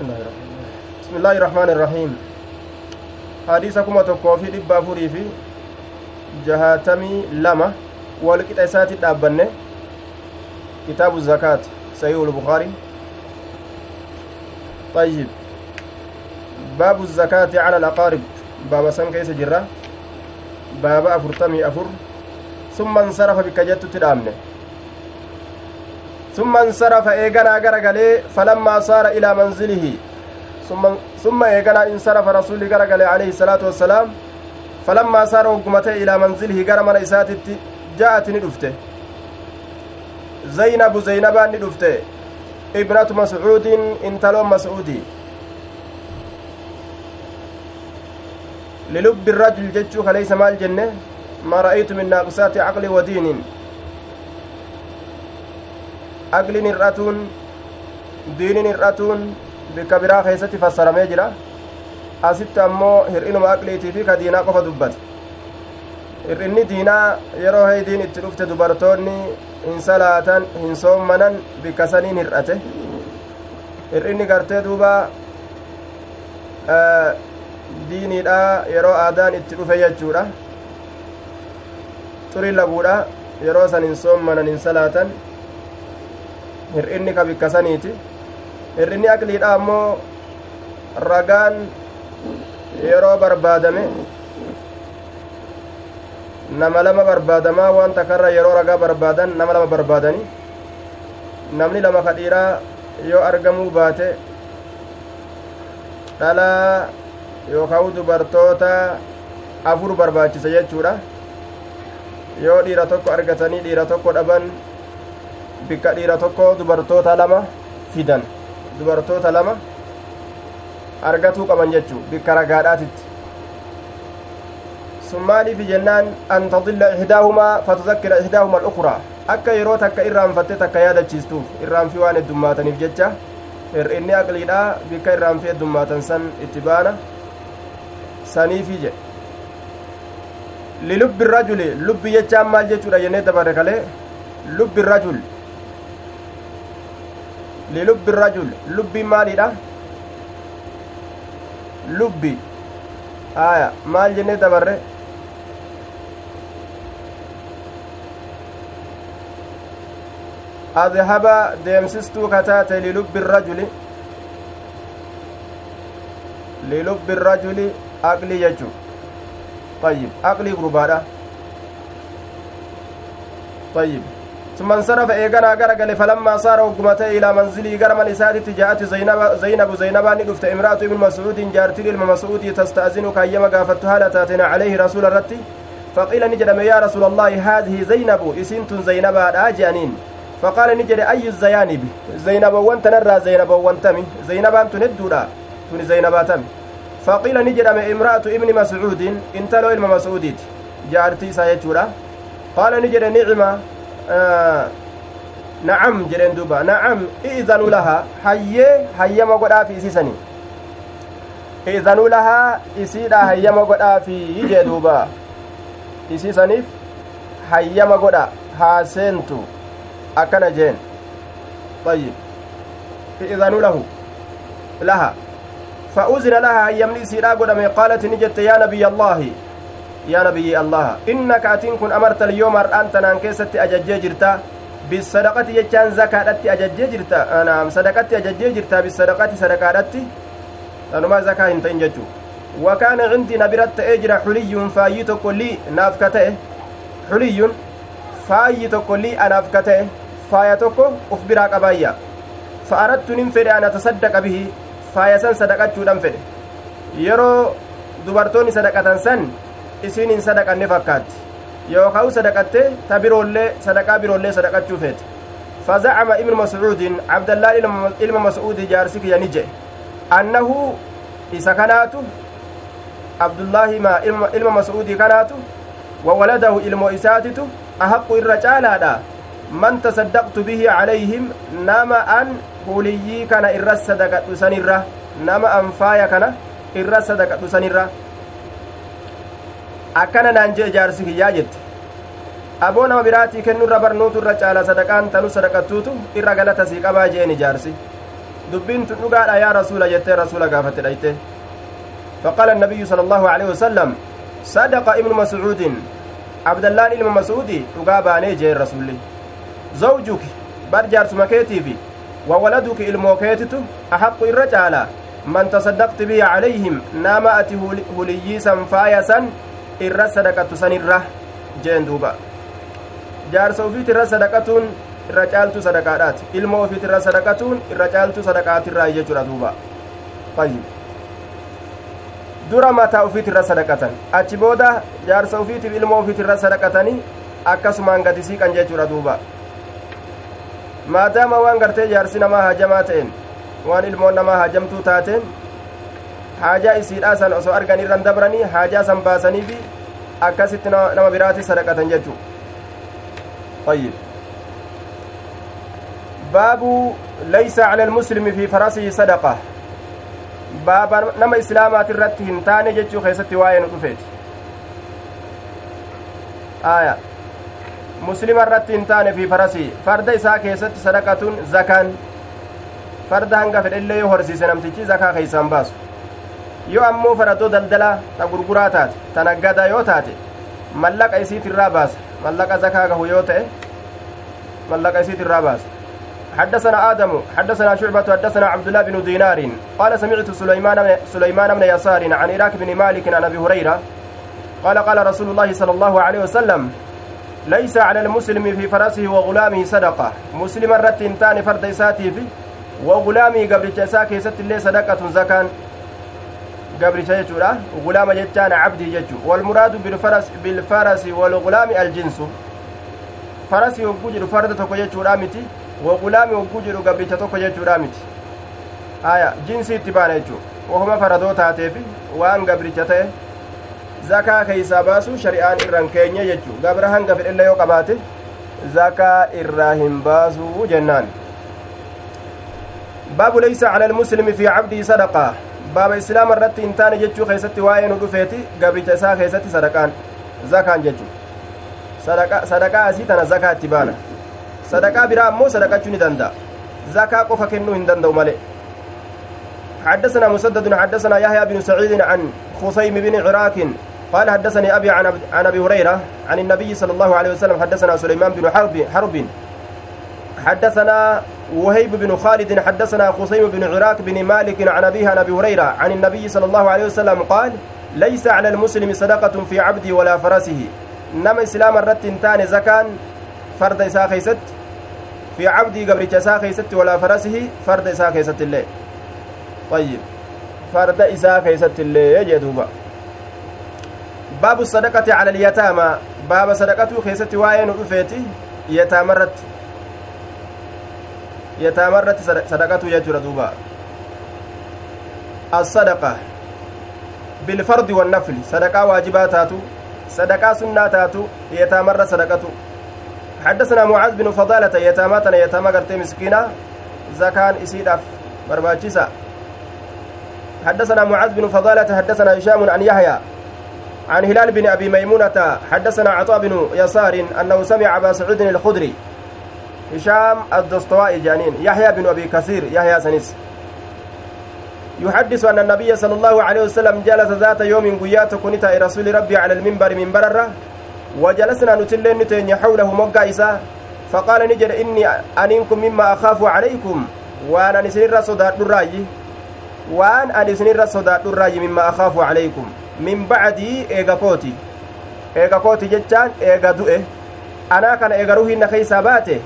بسم الله الرحمن الرحيم حديث كما تكوفي دبا فوري في جهاتمي لما والقطع ساتي دابنه كتاب الزكاة صحيح البخاري طيب باب الزكاة على الأقارب باب سن كيس جرة باب أفرتمي أفر ثم انصرف بكجت تدامنه ثم انصرف إيغانا غرغلي فلما صار إلى منزله. ثم ثم إيغانا انصرف رسول غرغلي عليه الصلاة والسلام. فلما صار وقمته إلى منزله غرمنا إساتت جاءت ندفته. زينب زينبا ندفته. ابنة مسعود انتلو مسعودي للب الرجل جتشو ليس مال جنة. ما رأيت من ناقصات عقل ودين. Aqliin hir'atuun diiniin hir'atuun bikka biraa keessatti fassaramee jira asitti ammoo hir'inuma aqliitii fi ka diinaa qofa dubbate hir'inni diinaa yeroo heydiin itti dhufte dubartoonni hin salaatan hin soommanan bikka saniin hir'ate hir'inni gartee duuba diiniidha yeroo aadaan itti dhufe jechuudha xurii laguudha yeroo san hin soommanan hin salaatan hir'inni ka bikka saniiti hir'inni aqliidha ammoo ragaan yeroo barbaadame nama lama barbaadamaa waan takarra yeroo ragaa barbaadan nama lama barbaadani namni lama ka dhiiraa yoo argamuu baate dhalaa yookaan dubartoota afur barbaachisa jechuudha yoo dhiira tokko argatanii dhiira tokko dhaban bikka dhiira tokko dubartoota lama fidan dubartoota lama argatuu qaban jechuu bikka ragaadhaatitti sun maaliifi jennaan an tadilla ihdaahumaa fatuzakkira ihdaahuma alukraa akka yeroo takka irraanfatte takka yaadachiistuuf irraanfi waan heddummaataniif jecha hir'inni aqliidha bikka irraanfi heddummaatan san itti baana saniifi jedhe lilubbi rajuli lubbi jechaan maal jechuudha jennee dabarre rajul lilubbi rajul lubbiin maaliidha lubbi aya maal jennee dabarre adhaba deemsistuu kataate lilubbi rajuli lilubbi rajuli aqlii jechuu طيب aqlii gurbaadha طيب ثم انصرف إيغانا غرغل فلما صار وقمته إلى منزله غرم نساتي جاءت زينب زينب زينب ندفت امرأة ابن مسعود جارتي المسعود تستاذن كيما غافتها لتاتنا عليه رسول الرتي. فقيل نجد يا رسول الله هذه زينب؟ إسنت زينب اجانين فقال نجد أي الزيانب؟ زينب وانت نرى زينب وانتمي زينب أنت ندودا. تن زينب تمي فقيل نجد امرأة ابن مسعود انت لو المسعوديت جارتي سايتشورا قال نجد نعمة. Na'am jedheen duuba na'am i'zanu lahaa hayyee hayyama godhaafi isiisanii i'zanuu lahaa isiidha hayyama godhaafi jee duuba isiisaniif hayyama godha haa seentu akkana jeen ayyib i'zanuu lahu laha فأذن لها يمني سيرا قدم قالت نجت يا نبي الله يا نبي الله إنك أتين كن أمرت اليوم أنت نانكيست أججي جرتا بالصدقة يجان زكاة أججي جرتا نعم صدقة أججي جرتا بالصدقة صدقة أنا ما زكاة هنتين ججو وكان عندي نبرت أجر حلي فايت كلي نافكته حلي فايت كلي أنافكته فايتك أخبرك أبايا. فأردت ننفر أن أتصدق به فايسان صدقة جودان فد. yeroo dubartoonni sadaqatan san isiin hin sadaqanne fakkaatti yookaan sadaqatte ta biroollee sadaqaa biroollee sadaqachuu feete ابن مسعود عبد الله ilma مسعود jaarsi kiyya ni jedhe annahu isa kanaatu abdullaahi ma ilma mas'uudii kanaatu وولده ilmo isaatitu أحق irra caalaadha man tasaddaqtu bihi calayhim nama an huliyyii kana irra sadaqadhu sanirra nama an faaya kana irra sadaqadhu sanirra akkana naan jee jaarsi kiyyaa jette aboo nama biraatii kennu irra barnuutu irra caala sadaqaan tanu sadaqattuutu irra galata sii qabaa jeeni jaarsi dubbiin tun dhugaadha yaa rasuula jettee rasuula gaafate dhayte النبي صلى الله عليه وسلم صدق ابن مسعود عبد الله ilma mas'uudi dhugaa baanee jee rasulli zawjuki bar jaarsuma keetiifi وولدك ilmoo keetitu أحق irra caala man tasaddaqti bihi calayhim nama ati huliyyiisan faayasan irra sadaqattu san irra jeen duuba jaarsa ufiit irra sadaqatuun irra caaltu sadaqaadhaati ilmoo ufiit irra sadaqatuun irra caaltu sadaqaatirraa jechuudha duuba fayyid dura mataa ufiit irra sadaqatan achi booda jaarsa ufiitiif ilmoo ufiit irra sadaqatanii akkasumaan gadi siiqan jechuudha duuba maadaama waan gartee jaarsi namaa hajamaa ta'en waan ilmoon namaa hajamtuu taateen haajaa isiidhaa san osoo argan irran dabranii haajaa san baasanii fi akkasitti nama biraati sadaqatan jechuu طيب باب ليس على المسلم في فرسه صدقة باب نما إسلامات الرت هنتان جتشو خيستي واين رفيت آية مسلم الرت هنتان في فرسه فرد إساء كيست صدقة زكان farda hanga fedhellee yoo horsiise namtichi zakaa keeysaan baasu yoo ammoo faradoo daldalaa ta gurguraa taate ta naggadaa yoo taate mallaqa isiit irraa baasa mallaqa zakaa gahu yoo ta'e mallaqa isiit irraa baasa حدثنا آدم حدثنا شعبة حدثنا عبد الله بن دينار قال سمعت سليمان سليمان بن يسار عن إراك بن مالك عن أبي هريرة قال قال رسول الله صلى الله عليه وسلم ليس على المسلم في فرسه وغلامه صدقة مسلم رت تاني فرد إساتي في wagulaamii gabricha isaa keessatti illee sadaqatun zakaan gabricha jechuudha gulaama jechaan cabdii jechu walmuraadu bilfarasi walgulaami aljinsu farasii hogguu jedhu farda tokko jechuudha miti wagulaami hogguu jedhu gabricha tokko jechuudha miti aya jinsii itti baana jechuu wahuma faradoo taateefi waan gabricha ta'e zakaa keeysaa baasu shari'aan irran keenye jechuu gabra hanga fedhelle yoo qabaate zakaa irraa hin baasuu jennaan baabu leysa cala almuslimi fi cabdihi sadaqa baaba islaama irratti hin taane jechuu keessatti waa'ee nu dhufeeti gabricha isaa keessatti sadaqaan zakaan jechu sadaqaa asii tana zakaa itti baana sadaqaa biraa ammoo sadaqachuu ni danda'a zakaa qofa kennuu hin danda'u male حدثنا مسدد حدثنا يحيى بن سعيد عن خصيم بن عراك قال حدثني ابي عن عن ابي هريره عن النبي صلى الله عليه وسلم حدثنا سليمان بن حرب حرب حدثنا وهيب بن خالد حدثنا خصيم بن عراك بن مالك عن أبيه أبي هريرة عن النبي صلى الله عليه وسلم قال ليس على المسلم صدقة في عبده ولا فرسه. نما إسلام الرت تاني زكان فرد إساء خيست. في عبدي قبل إساء خيست ولا فرسه فرد إساء خيست الله طيب فرد إساء خيست الله يجدوبا باب الصدقة على اليتامى. باب صدقته خيست وين رفيتي يتامى الرت. Yataama irratti sadaqatu jechuudha duuba assadaqa bilfardi wannafli sadaqaa waajibaa taatu sadaqaa sunnaa taatu yataamarra sadaqatu حدثنا معاذ بن فضالة يتاماتنا يتاما قرتي مسكينة. زكان إسيداف. برباچيسا حدثنا معاذ بن فضالة حدثنا هشام عن يحيى. عن هلال بن أبي ميمونة حدثنا عطاء بن يسار أنه سمع أبا سعود الخدري. هشام الدستوائي جانين. يحيى بن أبي كثير يحيى سنيس. يحدث أن النبي صلى الله عليه وسلم جلس ذات يوم قيات كنتا رسول ربي على المنبر من بررة وجلسنا نتلين نتين حوله مقا إساء فقال نجر إني أنكم مما أخاف عليكم وأنا نسنر صدات الرأي وأن أن نسنر صدات الرأي مما أخاف عليكم. من بعدي إيغا كوتي إيغا كوتي جتان إيغا أنا كان إيغا نخيسا باته.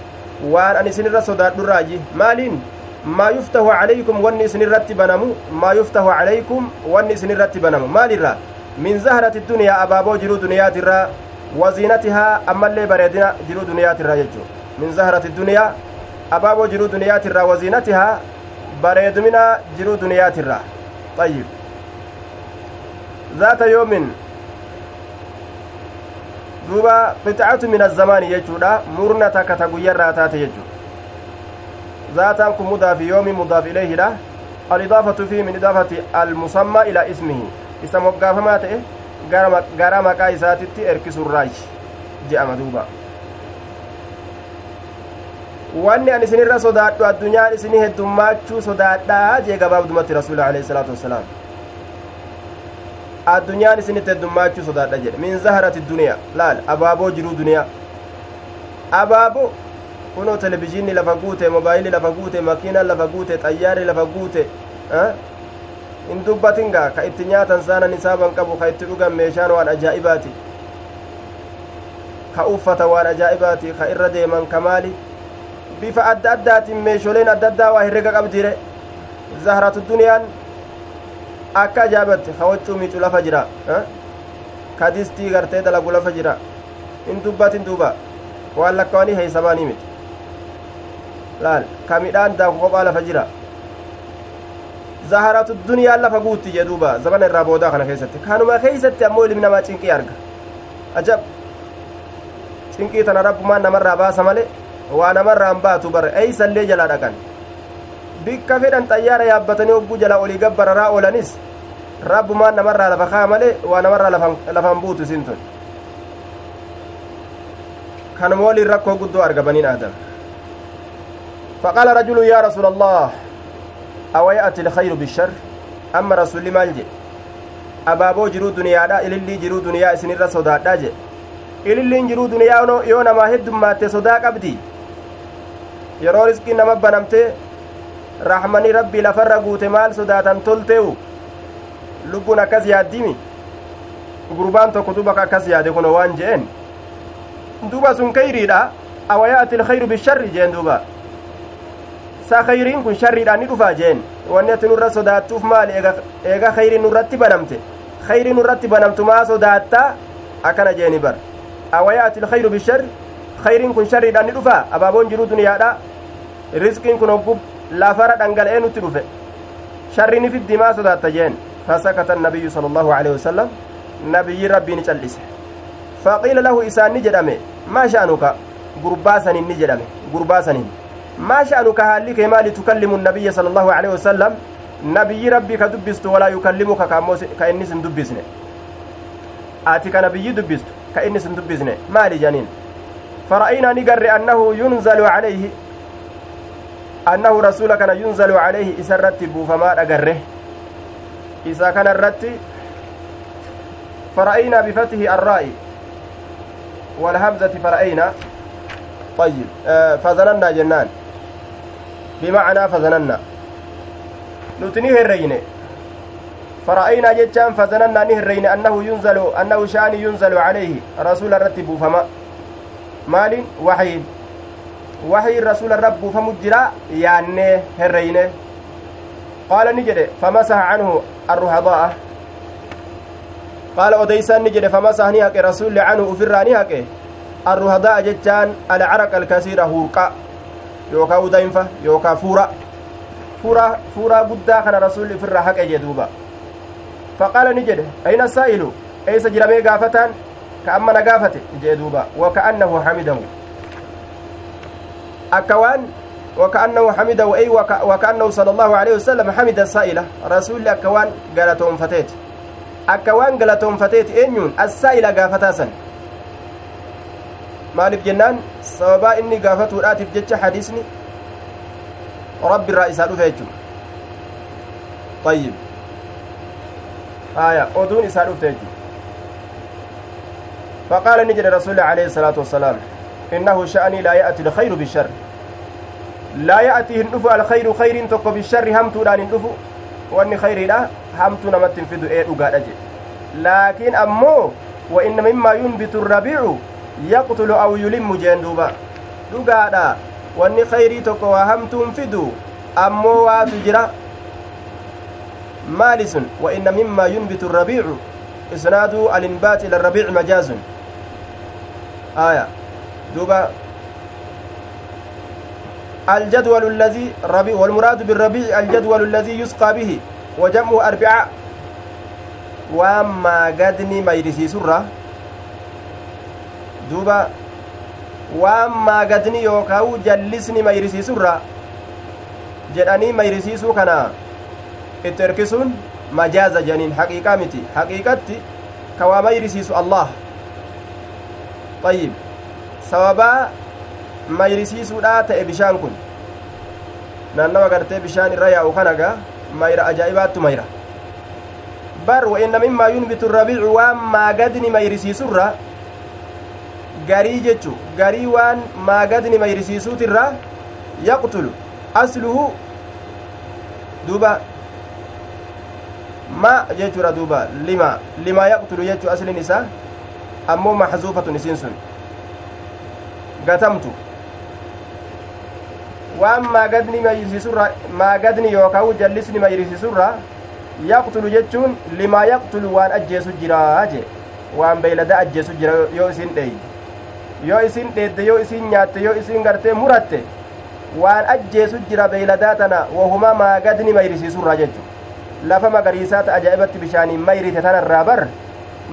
Waan ani isinirra sodaadhurraaji maaliin maa yuftahu calaykum wanni isinirratti banamu maa yuftahu calaykum wanni isinirratti banamu maalirra min zahrati duniyaa abaaboo jiruu duniyaatirraa waziinatihaa ammallee bareedina jiruu duniyaatirraa jechuu min zahrati duniyaa abaaboo jiruu duniyaatirraa waziinatihaa bareedumina jiruu duniyaatirraa ayyib zaata yoomin duuba qixacatu min azamaani jechuudha murna takka ta guyyarraa taate jechu zaataan kun mudaafi yoomi mudaaf ileeyhidha alidaafatu fi min idaafati almusammaa ilaa ismihi isa moggaafamaa ta'e gara maqaa isaatitti erkisurraayi je'ama duuba wanni an isinirra sodaadhu addunyaan isinii heddummaachuu sodaadhaa jee gabaabdumatti rasuuli alayhi salaatu wassalaam addunyaan isinitti heddummaachuu sodaadha jedhe min zaharati duniyaa laal abaaboo jiruu duniyaa abaaboo kunoo televizhiinni lafa guute mobaayilii lafa guute makiinaan lafa guute xayyaarri lafa guute hin dubbatingaa ka itti nyaatan saanan isaaban qabu ka itti dhugan meeshaan waan ajaa'ibaati ka uffata waan ajaa'ibaati ka irra deeman ka maali bifa adda addaatiin meesholeen adda addaa waa herrega qabdire zahratu duniyaan akka ajaa'ibatti ka waccuu miicu lafa jira ka distii gartee dalagu lafa jira hin dubbatin duuba waan lakkawanii heeysamaanii miti laal ka midhaan daaku kophaa lafa jira zaharatu duniyaan lafa guutti jee zamana irraa boodaa kana keessatti kanuma keeysatti ammoo ilmi namaa cinqii arga ajab cinqii tana rabbumaan namarraa baasa male waa namarraan baatu bare eeysallee jalaa dhaqan bikka fedhan xayyaara yaabbatanii hogguu jala olii gabbararaa oolanis rabbumaan namarraa lafa kaa male waa namarraa lafan buutu isin tun kanuma waliin rakkoo guddoo arga baniin aadam رجل يا رسول الله أو يأتي الخير بالشر أما رسول مال جي abaaboo jiruu duniyaadha ilillii jiruu duniyaa isinirra sodaadha je ililliin jiruu duniyaa yoo namaa heddumaatte sodaa qabdi yeroo risqii nama banamte rahmani rabbii lafarra guute maal sodaatan tolteewu lubbuun akkas yaaddimi gurbaan tokko duba akkas yaade kuno waan je'en duba sun kayriidha awayaati ilkhayru bisharri jeen duuba sa khayriin kun sharriidhaan ni dhufaa jeen wanni ati nurra sodaattuuf maali eega khayriin nurratti banamte khayriin nurratti banamtu maa sodaatta akkana jeeni bar awayaati ilkhayru bisharri khayriin kun sharriidhaan ni dhufaa abaaboon jiruu duniyaadha risqiin kun hoggub lafara dhangala'ee nutti dhufe sharri ni fiddi maa sodaatta jeen فسكت النبي صلى الله عليه وسلم. نبي ربي نجلس فقيل له إسان نجدمه. ما شأنك؟ قرباسا نجدمه. قرباسا ما شأنك؟ هالك ما لتكلم النبي صلى الله عليه وسلم. نبي ربي كدبست ولا يكلمك كإنس دبسنه آتك نبي دبست كإنس دبسنه ما لجنين. فرأينا نقر أنه ينزل عليه أنه رسول كان ينزل عليه إسرت بوفما أقره. إذا كان الرت فرأينا بفتح الراء والهمزة فرأينا. طيب آه فظننا جنان. بمعنى فظننا نتنيه الرين فرأينا جتان فظننا نهرين أنه ينزل أنه شأن ينزل عليه رسول الرتب فما مال؟ وحي الرسول الرب فمجرى يعني هرين قال نجد فمسح عنه الرهضاء. قال أديسان نجد فمسح نهك رسول عنه أفرى نهك الرهضاء جتان العرق الكثير هورقا يوكا ودينفة يوكا فورا. فورا فورا قدا كان رسول أفرى حق جدوبا فقال نجد أين السائل؟ أيس جرمي قافتان؟ كأما نقافته جدوبا وكأنه حمده أكوان وكأنه حمده أي وك... وكأنه صلى الله عليه وسلم حمد السائلة. رسول أكوان قالتهم فتيت. أكوان قالتهم فتيت إنيون السائلة قافتاسا maaliif jennaan sababaa inni gaafatuudhaatiif jecha hadiisni rabbi irraa isaa dhufe jechu ayyib aya oduun isaa dhufte jechu فقال نجد رسول عليه الصلاة والسلام إنه شأني لا يأتي الخير بالشر. Hamtuudhaan hin dhufu wanni khayriidha hamtuu namatti hin fidu ee dhugaadha jedhe laakiin ammoo wa inna mimmaa yunbitu rabiicu yaqtulu aw yulimmu jeen duuba dhugaadha wanni khayrii tokko waa hamtuun fidu ammoo waatu jira maali sun wa inna mimmaa yunbitu rabiicu isnaadu alinbaati ila rabiici majaazun aya duuba الجدول الذي ربيع والمراد بالربيع الجدول الذي يسقى به وجمع أربعة وما قدني ما يرسي سرة دوبا وما قدني يوكاو جلسني ما يرسي سرة jedhanii mayrisiisuu kana itti erkisuun majaaza janiin haqiiqaa miti haqiiqatti ka waa mayrisiisu allah ayyib sababaa mayrisiisuudha ta'e bishaan kun naannawa gartee bishaan irra yaa'u kanagaa mayra ajaa'ibaattu mayra bar wa'inna mimmaa yunbitu rabiicu waan maagadni mayrisiisurra garii jechu garii waan maagadni mayrisiisuutirra yaqtulu asluhu duuba ma jechuudha duuba lima lima yaqtulu jechuu aslin isaa ammoo maxzuufatun isiin sun gatamtu waan maagadni mayrisiisurra maagadni yookaa jallisni mayrisiisurra yaqtulu jechuun limaa yaqtulu waan ajjeesu jiraa je waan beeylada ajjeesu jira yoo isin dheeyde yoo isin dheedde yoo isin nyaatte yoo isin gartee muratte waan ajjeesu jira beeyladaa tana wahuma maagadni mayrisiisurraa jechu lafa magariisaa ta ajaa'ibatti bishaaniin mayrite tanarraa bar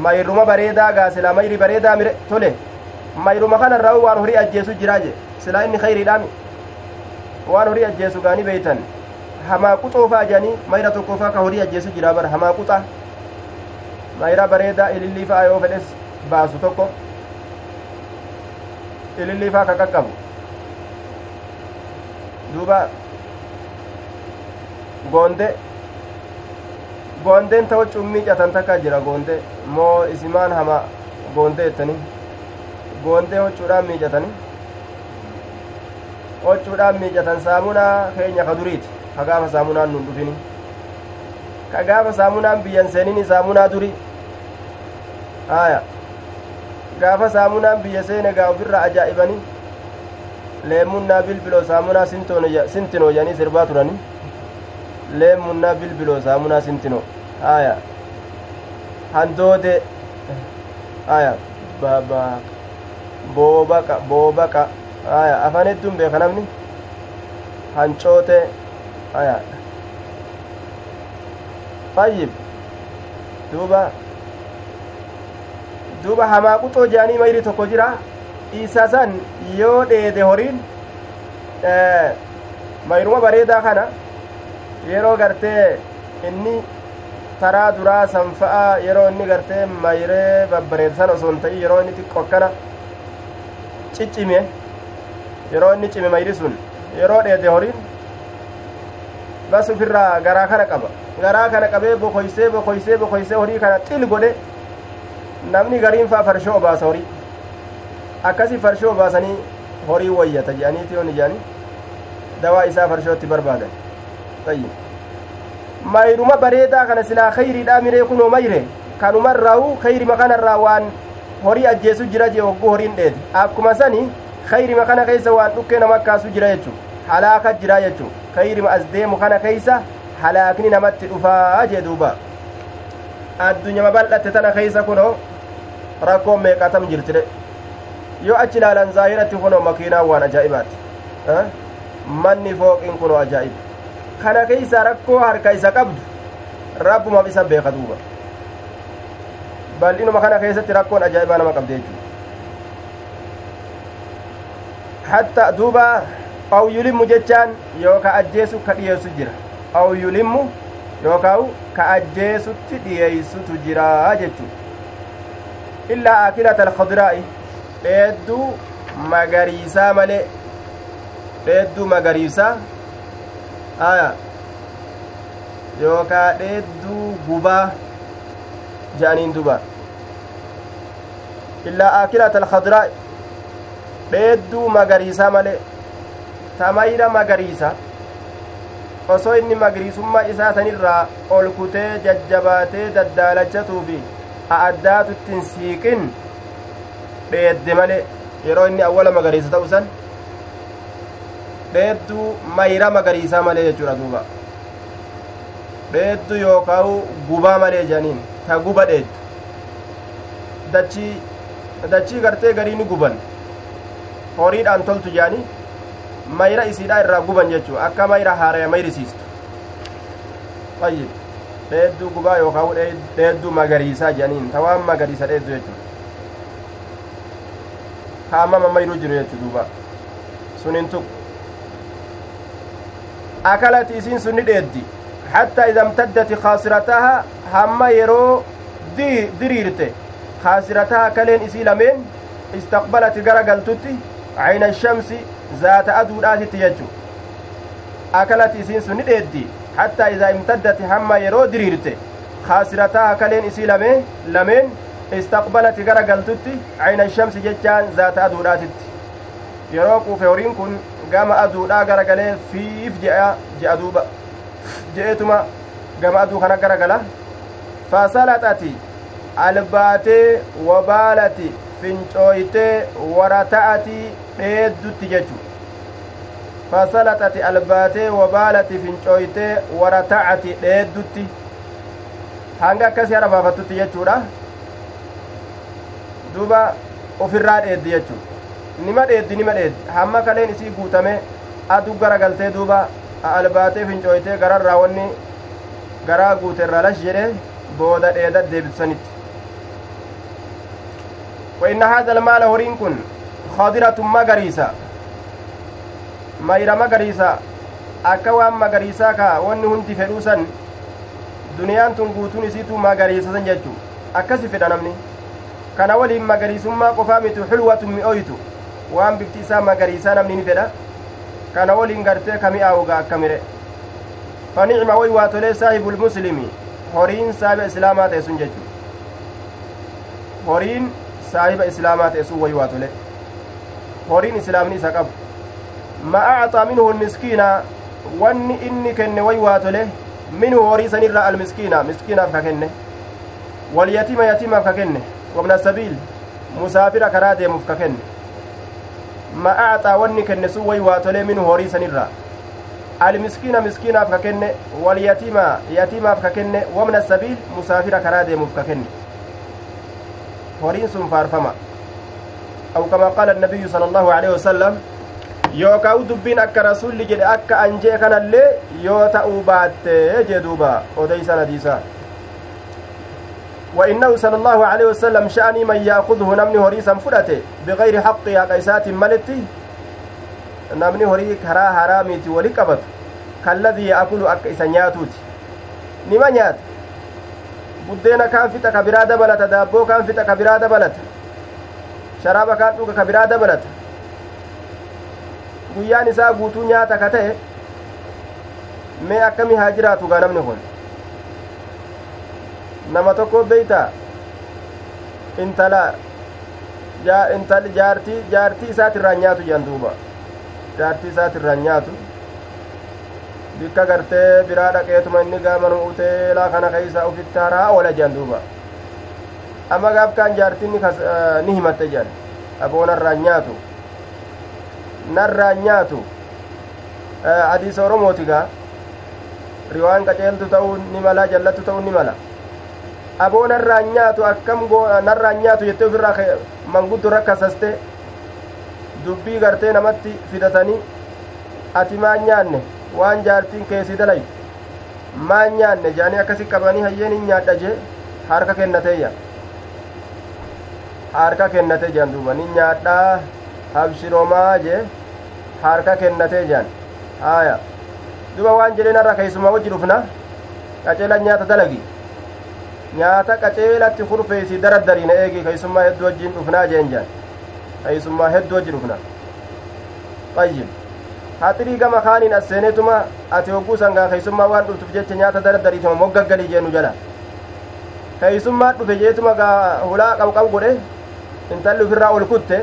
mayruma bareedaa gaa silaa mayri bareedaa mire tole mayruma kanarraa waan horii ajjeesu jiraa je silaa inni khayriidhaami waan horii ajjeesu gaanii beeytan hamaa quxoofaa jedhanii mayra tokkoofaa ka horii ajjeesu jira bara hamaa quxa mayra bareedaa ililliifaa yoo fedhes baasu tokko ililliifaa ka qaqqabu duuba goonde goondeen ta waccuu miicatan takka jira goonde moo isimaan hama goonde jettanii goondee hoccuudhaan miicatanii hoccuudhaan miicatan saamunaa keenya ka duriiti ka gaafa saamunaan nun dhufini ka gaafa saamunaan biyyan seenini saamunaa duri aya gaafa saamunaan biyya seene gaa ofirra ajaa'ibanii leemunnaa bilbiloo saamunaa sintinoo jedhanii sirbaa turani leemunnaa bilbiloo saamunaa sintinoo aya handoode aya baba boobaqa boobaqa aya afaan hedduun beeka namni hancoote aya tayyib duuba duuba hamaa quxoo jedhanii mayri tokko jira isa san yoo dheede horiin mayruma bareedaa kana yeroo gartee inni taraa duraa sanfa'a yeroo inni gartee mayree babbareedsan osoo hin yeroo inni xiqqo akkana ciccime yeroo inni cime mayri sun yeroo dheede horiin bas ufirraa garaa kana qaba garaa kana qabee bokoysee bokoysee bokoysee horii kana xil godhe namni gariin faa farshoo obaasa horii akkasi farshoo obaasanii horii wayyata jedhaniiti yoon ijaani dawaa isaa farshootti barbaadan tayyib mayruma bareedaa kana silaa kayriidha miree kunoo mayre kanumarraa'u kayrima kanarraa waan horii ajjeesu jira jee hogguu horiin dheede akkuma sani kayrima kana keessa waan dhukkee nama akkaasu jira jechu halaaka jira jechu kayrima as deemu kana keeysa halaakni namatti dhufaa jee duuba addunyama bal'atte tana keeysa kunoo rakkoon meeqatam jirtire yoo achi ilaalan zaahiratti kunoo makiinaan waan ajaa'ibaati manni fooqiin kunoo ajaa'ib kana keeysa rakkoo harka isa qabdu rabbumaaf isa beeka duuba bal'inuma kana keessatti rakkoon ajaa'ibaa nama qabde jechuu hatta duuba aw yulimmu jechaan yooka ajjeesu ka dhiyeessu jira aw yulimmu yookaan ka ajjeesutti dhiyeeysutu jira jechuu illaa akilata alkhadraa'i dheedduu magariisaa malee dheedduu magariisaa aya yookaa dheedduu gubaa je'aniin duba illaa akilata alkhadraa'i dheedduu magariisaa malee tamayra magariisa osoo inni magariisummaa isaa sanirraa ol kutee jajjabaatee daddaalachatuu fi a'addaatuttiin siiqin dheedde malee yeroo inni awwala magariisa ta'u san dheedduu mayra magariisaa malee jechuudha duuba dheeddu yookaawu gubaa malee jedhaniin ta guba dheeddu dachii gartee garii ni horiidhaan toltu jedhanii mayra isiidha irraa guban jechuu akka mayra haaraya mayrisiistu ayyib dheedduu gubaa yookaan dheedduu magariisaa jedhaniin ta waan magariisa dheeddu jechuu haamama mayruu jiru jechuu duuba. Sunin tuq akalati isiin sunni dheeddi. Hattaa ida imtaddati kaasirataha hamma yeroo diriirte. Kaasirataha kaleen isii lameen istaqbalati gara galtutti cayna shamsi zaata aduudhaatitti jechu. Akalati isiin sun ni dheeddi. Hattaa idaa imtaddati hamma yeroo diriirte. Kaasirataa akaleen isii lamee lameen istaqbalati gara galtutti cayna shamsi jechaan zaata aduudhaatitti. Yeroo quufe horiin kun gama aduudhaa gara galee fiif je'a je'a duuba. Je'etuma gama aduu kana gara gala. Albaatee wabaalati fincooytee warata'ati dheeddutti jechu. Fasalaxati albaatee wabaalati fincooytee warata'ati dheeddutti. Hanga akkasii harabaafattutti jechuudha. Duba ofirraa dheeddi jechu. Nima dheeddi nima dheeddi. Hamma kaleen isii guutame adu gara galtee duuba albaatee fincooytee gararraa wanni garaa guute irraa lash jedhe booda dheeda deebisanitti وإن هذا المال هورين كن خضرة مغريسة mayra magariisa akka waan magariisaa ka wanni hundi fedhuusan duniyaan tun guutuun isiitu magariisasan jechuu akkasi fedha namni kana waliin magariisummaa qofaa mitu xulwatun mi'ooytu waan bifti isaa magariisaa namni ni fedha kana waliin gartee ka mi'aawuga akka mire fanicma way waa tolee saahibulmuslimi horiin saahiba islaamaa ta'e sun jechuu horiin saahiba islaamaa ta'e sun way waa tole horiin islaamni isa qabu ma acxaa minhu lmiskiina wanni inni kenne way waa tole minhu horii sanirra almiskiina miskiinaaf ka kenne walyatiima yatiimaaf ka kenne wabna sabiil musaafira karaa deemuuf ka kenne ma acxaa wanni kenne sun way waa tole minhu horii sanirra almiskiina miskiinaaf ka kenne walyatiima yatiimaaf ka kenne wabna sabiil musaafira karaa deemuuf ka kenne horiin sun faarfama. أو كما قال النبي صلى الله عليه وسلم yookaan dubbiin akka rasulli jedhe akka anjee kanallee yoo ta'uu baatte jee duuba odeysan hadiisa وإنه صلى الله عليه وسلم شأني من يأخذه نمني هريسا فلته بغير حق يا قيسات ملتي نمني هري كرا حراميتي ولقبت كالذي يأكل أك إسانياتوتي نما نيات buddeena kaan fixa ka biraa dabalata daabboo kaan fixa ka biraa dabalata sharaaba kaan dhuga ka biraa dabalata guyyaan isaa guutuu nyaata ka ta'e mee akkami haa jiraatu gaa namni kun nama tokko beeyta intala intal jaartii jaartii isaatirraa nyaatu jedhan duuba jaartii isaatirraa nyaatu bikka gartee biraa dhaqeetuma inni gaamanu uteelaa kana keeysa ufitti haraa oola jedhan duuba amma gaafkaan jaartiin ni himatte jedhan aboonarraa nyaatu narraa nyaatu hadiisa oromooti riwaan qaceeltu ta'uu ni mala jallatu ta'uu ni mala aboo narraa nyaatu akkam narraa nyaatu jettee ofirraa manguddo rakkasaste dubbii gartee namatti fidatanii ati maan nyaanne waan jaartiin keessi dalaytu maan nyaanne jaanii akkasi qabanii hayyeen hin nyaadha jee harka kennateeyya harka kennatee jean duuba ni nyaadhaa habshiroomaa jee harka kennatee jean haya duba waan jedheen har'a keeysuma wajji dhufna qaceela nyaata dalagi nyaata qaceelatti kurfeeysi daraddariina eegi keeysummaa hedduu wajjiin dhufnaa jeen jean keeysummaa hedduu wajji dhufna ayyib haxirii gama kaaniin as seenetuma ati hogguu sangaa keeysummaa waan dhuftuuf jecha nyaata daraddariituma moggaggalii jeenu jala keeysummaa dhufe jeetuma gaa hulaa qabqab godhe intalli ufirraa ol kutte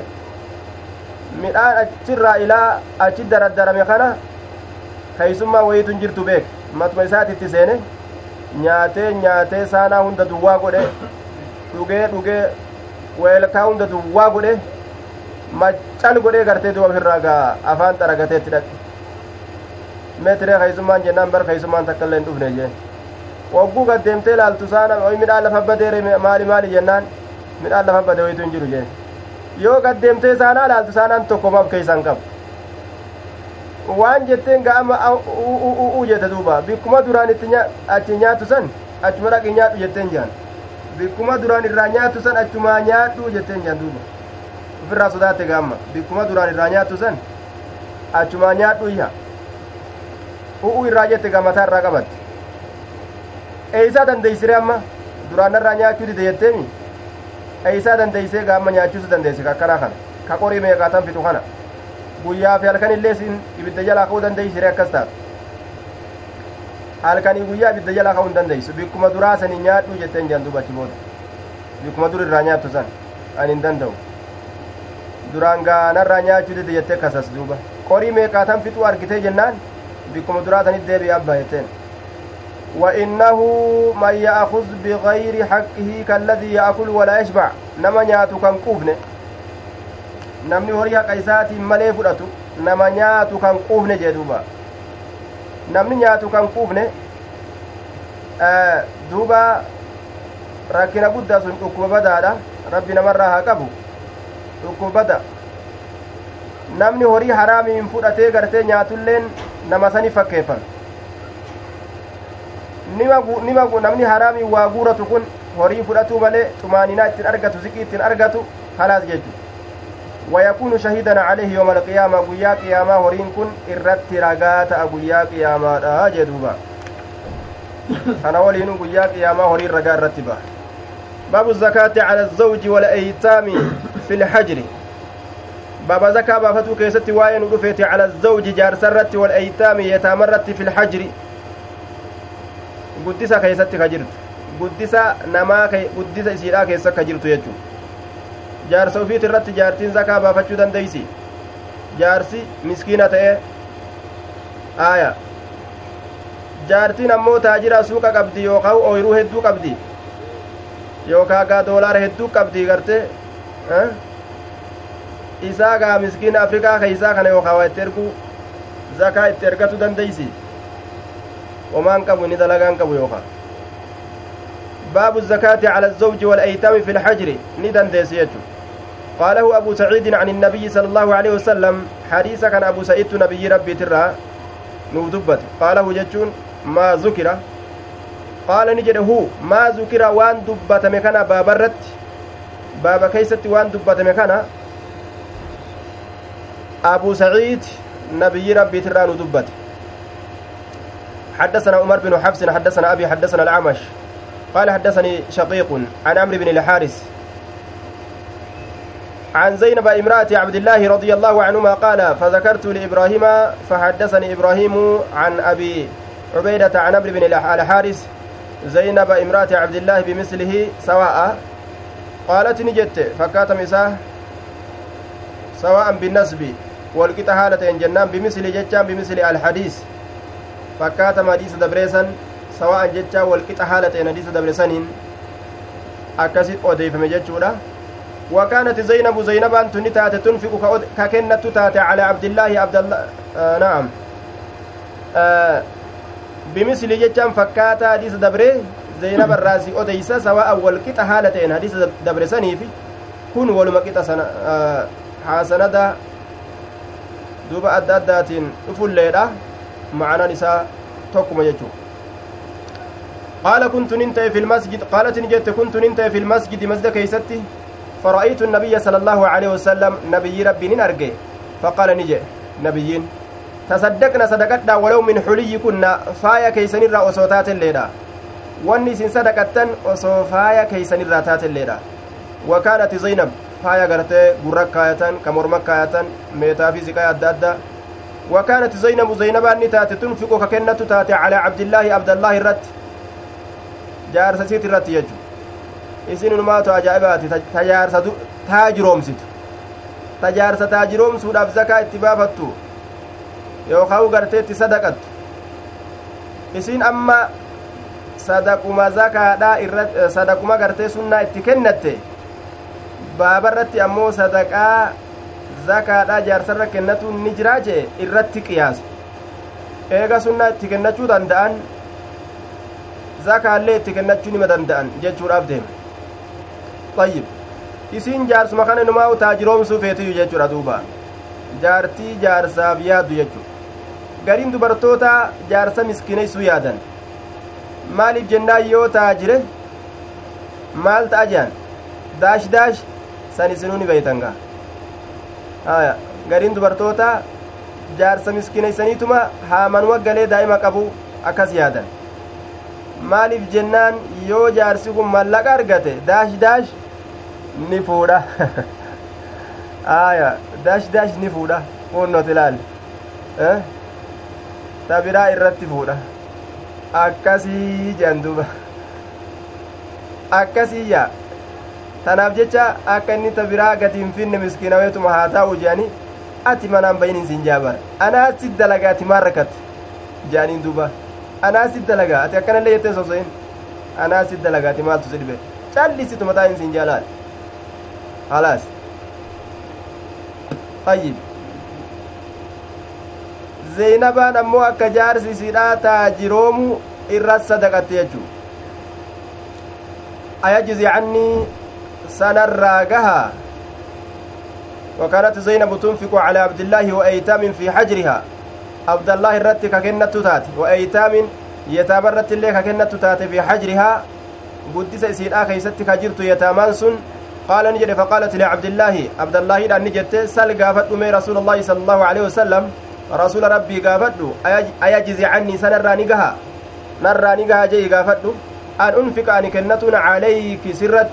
midhaan achirraa ilaa achi daraddarame kana keeysummaa wayiitun jirtu beek matuma isaatitti seene nyaatee nyaatee saanaa hunda duwwaa godhe dhugee dhugee weelkaa hunda duwwaa godhe maccal godhee gartee duba ofirraa gaa afaan xaragateetti dhaqe meetiree keeysummaan jennaan bar keeysummaan takka illee hin dhufne jeen wagguu gaddeemtee laaltu saana oy midhaan lafa badeere maali maali jennaan midhaan lafa bade wayitu hin jiru jeen yoo gaddeemtee saanaa laaltu saanaan tokkomaaf keeysan qabu waan jetteen ga'ama uu jette duuba bikkuma duraan itti achi nyaatu san achuma dhaqi nyaadhu jetteen jaan bikkuma duraan irraa nyaatu san achumaa nyaadhu jetteen jaan duuba ofirraa sodaatte gaamma bikkuma duraan irraa nyaatu san achumaa nyaadhu iha u'u irraa jette gamataa irraa qabatte eeysaa dandeeysire amma duraan irraa nyaachuu dide jetteemi eeysaa dandeeysee gaamma nyaachuusu dandeeyse akkanaa kana ka qorii meeqaatan fixu kana guyyaa fi halkan illee sin ibidda jalaa ka'uu dandeeysire akkas taatu halkanii guyyaa ibidda jalaa ka'uu hin dandeeysu bikkuma duraa sanii nyaadhu jetteen jedhan dubachi booda bikkuma dur irraa nyaattu san ani hin danda'u duraan gaanarraa nyaachuu dide jettee kasas duuba qorii meeqaatan fixuu argitee jennaan bikkuma duraa sanit deebi'e abbaa jetteen وإنه من يأخذ بغير حقه كالذي يأكل ولا يشبع نما نياتو كان قوفنه horii haqa isaatiin malee fudhatu nama nyaatu kan quufne jee duuba namni nyaatu kan quufne duuba rakkina guddaa sun dhukkuba badaadha rabbi namarraa haa qabu dhukkuba bada namni horii haraamiin fudhatee gartee nyaatulleen nama sani fakkeeffame nima namni haraamiin waa guuratu kun horii fudhatuu malee xumaaninaa ittiin argatu ziqii ittiin argatu halaas jechu ويكون شهيدا عليه يوم القيامة قيا قيامة هورين كن إرت رقات قيا قيامة آه جدوبا أنا ولين قيا قيامة هورين رقات رتبا باب الزكاة على الزوج والأيتام في الحجر باب زكاة بافتو كيست واين رفيت على الزوج جار سرت والأيتام يتامرت في الحجر keessatti ka jirtu guddisa namaa guddisa isiidhaa keessa ka jirtu jechuudha jaarsa ufiit irratti jaartiin zakaa baafachuu dandeeysi jaarsi miskiina ta'e aaya jaartiin ammoo taajira suuqa qabdi yookaan ooyiruu hedduu qabdi yookaan gaa doolaara hedduu qabdi gartee isaa gaa miskiina afrikaa keeysaa kana yookaan waa itti erguu zakaa itti ergatu dandeeysi ومان قبو إني دلقان قبو يوخا باب الزكاة على الزوج والأيتام في الحجر ندن ديسيتو قاله أبو سعيد عن النبي صلى الله عليه وسلم حديث كان أبو سعيد نبي ربي ترى نودبت قاله جتون ما ذكر قال نجد هو ما ذكر وان دبت مكان بابرت بابا كيست وان دبت مكان أبو سعيد نبي ربي ترى ندبت حدثنا عمر بن حفص حدثنا أبي حدثنا الأعمش. قال حدثني شقيق عن عمرو بن الحارث. عن زينب امرأة عبد الله رضي الله عنهما قال فذكرت لإبراهيم فحدثني إبراهيم عن أبي عبيدة عن عمرو بن الحارث. زينب امرأة عبد الله بمثله سواء قالت نجت فكات مساه سواء بالنسب والقطع حالة جنان بمثل جتان بمثل الحديث. fakkaatama hadiisa dabreessan sawa'an jecha walqixa haala ta'een hadiisa dabreessaniin akkasit odeeyfame jechuudha وكانت زينب زينب أن تنتات تنفق ككنة تات على عبد الله عبد الله آه نعم. آه بمثل جتان فكاتا حديث دبري زينب الراسي أديسا سواء والكتا حالتين. حديث دبري سنيفي كن ولمكتا سنة آه حسنة دوبا أدى أداتين أفل ليلة معنى نساء توكما يجو. قال كنت ننتهي في المسجد قالت نجت كنت ننتهي في المسجد مسجد كيستي فرأيت النبي صلى الله عليه وسلم نبي ربي نرجع فقال نجي نبيين تصدقنا صدقتنا ولو من حلي كنا فايا كيسن الرا أصوتات الليلة wanni isin sadaqattan osoo faaya keeysan irraa taatelleedha wakaanati zaynab faaya gartee gurra kaayatan ka morma kaayatan meetaa fi siqaa adda addaa وكانت زينب زينبان تاتي تنفق ككنة تاتي على عبد الله عبد الله الرت جارسة سيت الرت يجو isin unumaatu ajaa'ibaati tajaarsa taajiroomsitu tajaarsa taajiroomsuudhaaf zakaa itti baafattu yookaan gartee itti sadaqattu isin amma sadaquma zakaadhaa irratti sadaquma gartee sunnaa itti kennatte baabarratti ammoo sadaqaa zakaadhaa jaarsarra kennatuun ni jiraa jee irratti qiyaasa eega sunnaa itti kennachuu danda'an zakaallee itti kennachuu nima danda'an jechuudhaaf deema ayyib isiin jaarsuma kana numaa taajiroomsuu feetiyu jechuudha duuba jaartii jaarsaaf yaaddu jechu gariin dubartoota jaarsa miskiineysuu yaadan maaliif jennaan yoo taajire maal ta'a jehan daash daash san isinuu ni beeytangaa haya gariin dubartoota jaarsa miskiineysaniituma haamanuma galee daa'ima qabu akkas yaadan maaliif jennaan yoo jaarsi kun mallaqa argate daash daash ni fuudha aya dash dash ni fuudha fuunnot ilaal ta biraa irratti fuudha akkasii jedhan duuba akkasii yaa tanaaf jecha akka inni ta biraa gati hin finne miskiinaweetuma haa taa'u jedhanii ati manaan bayin hin jaabara anaa si dalagaa ati maan rakkatte jedhaniin duuba anaa si dalagaa ati akkanallee jettee soso'in anaa si dalagaa ati maaltu si dhibe callisitu mataa hin siin jaalaal halaas طيب zeynabaan ammoo akka jaarsi isiidhaa taajiroomu irra sadaqatte jechuu ayajzi cannii sanarraa gahaa وكانت زينب تنفق على عبد الله وأيتام في حجرها عبد الله الرت ككنة تات وأيتام يتام الرت اللي ككنة تات في حجرها قدس إسيرا كيست كجرت يتامان سن قال نجد فقالت لعبد الله عبد الله إذا نجدت سل قافت رسول الله صلى الله عليه وسلم رسول ربي قافت أيجزي عني سنرى نقها؟ نرى نقها جي قافت أن أنفق أن كنتنا عليك سرت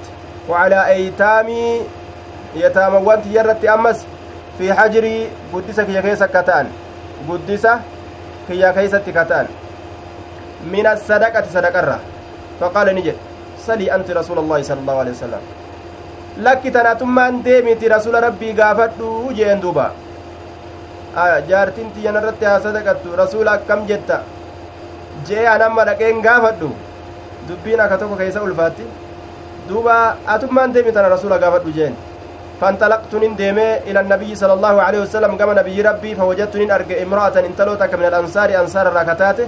وعلى أيتامي يتاموان تيرت أمس. في حجري قدس كي كيس كتان. قدس كي كيس كتان. من الصدقة صدقة فقال نجد سلي أنت رسول الله صلى الله عليه وسلم. lakki tanaatummaan deemiti rasula rabbii gaafadhu jeen duuba aya jaartin tiyyan irratti haa sadaqattu rasula akkam jetta jee anamma dhaqeen gaafadhu dubbiin akka tokko keessa ulfaatti duuba atummaan deemi tana rasula gaafadhu jeen فانطلقتن ديمي إلى النبي صلى الله عليه وسلم كما نبي ربي فوجدتن أرجع امرأة انتلوتك من الأنصار أنصار الركتات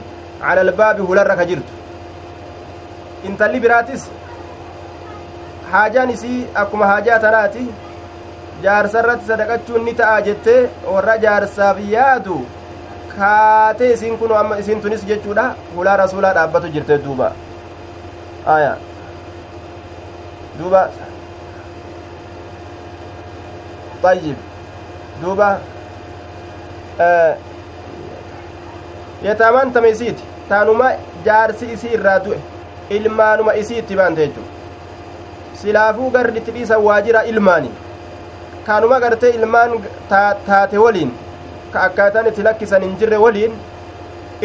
على الباب هلر كجرت انتلي براتس haajaan isii akkuma haajaa tanaati jaarsarratti sadaqachuun ni ta'a jettee warra jaarsaaf yaadu kaatee isiin kun amma isiin tunis jechuudha hulaa rasuulaa dhaabbatu jirte duuba aya duuba طيب duuba yetaamaan tame isiiti taanuma jaarsi isii irraa du'e ilmaanuma isii itti baante jechuudha silaafuu garditti dhiisan waajira ilmaani kaanuma gartee ilmaan taate waliin ka akkaataan itti lakkisan hin jirre waliin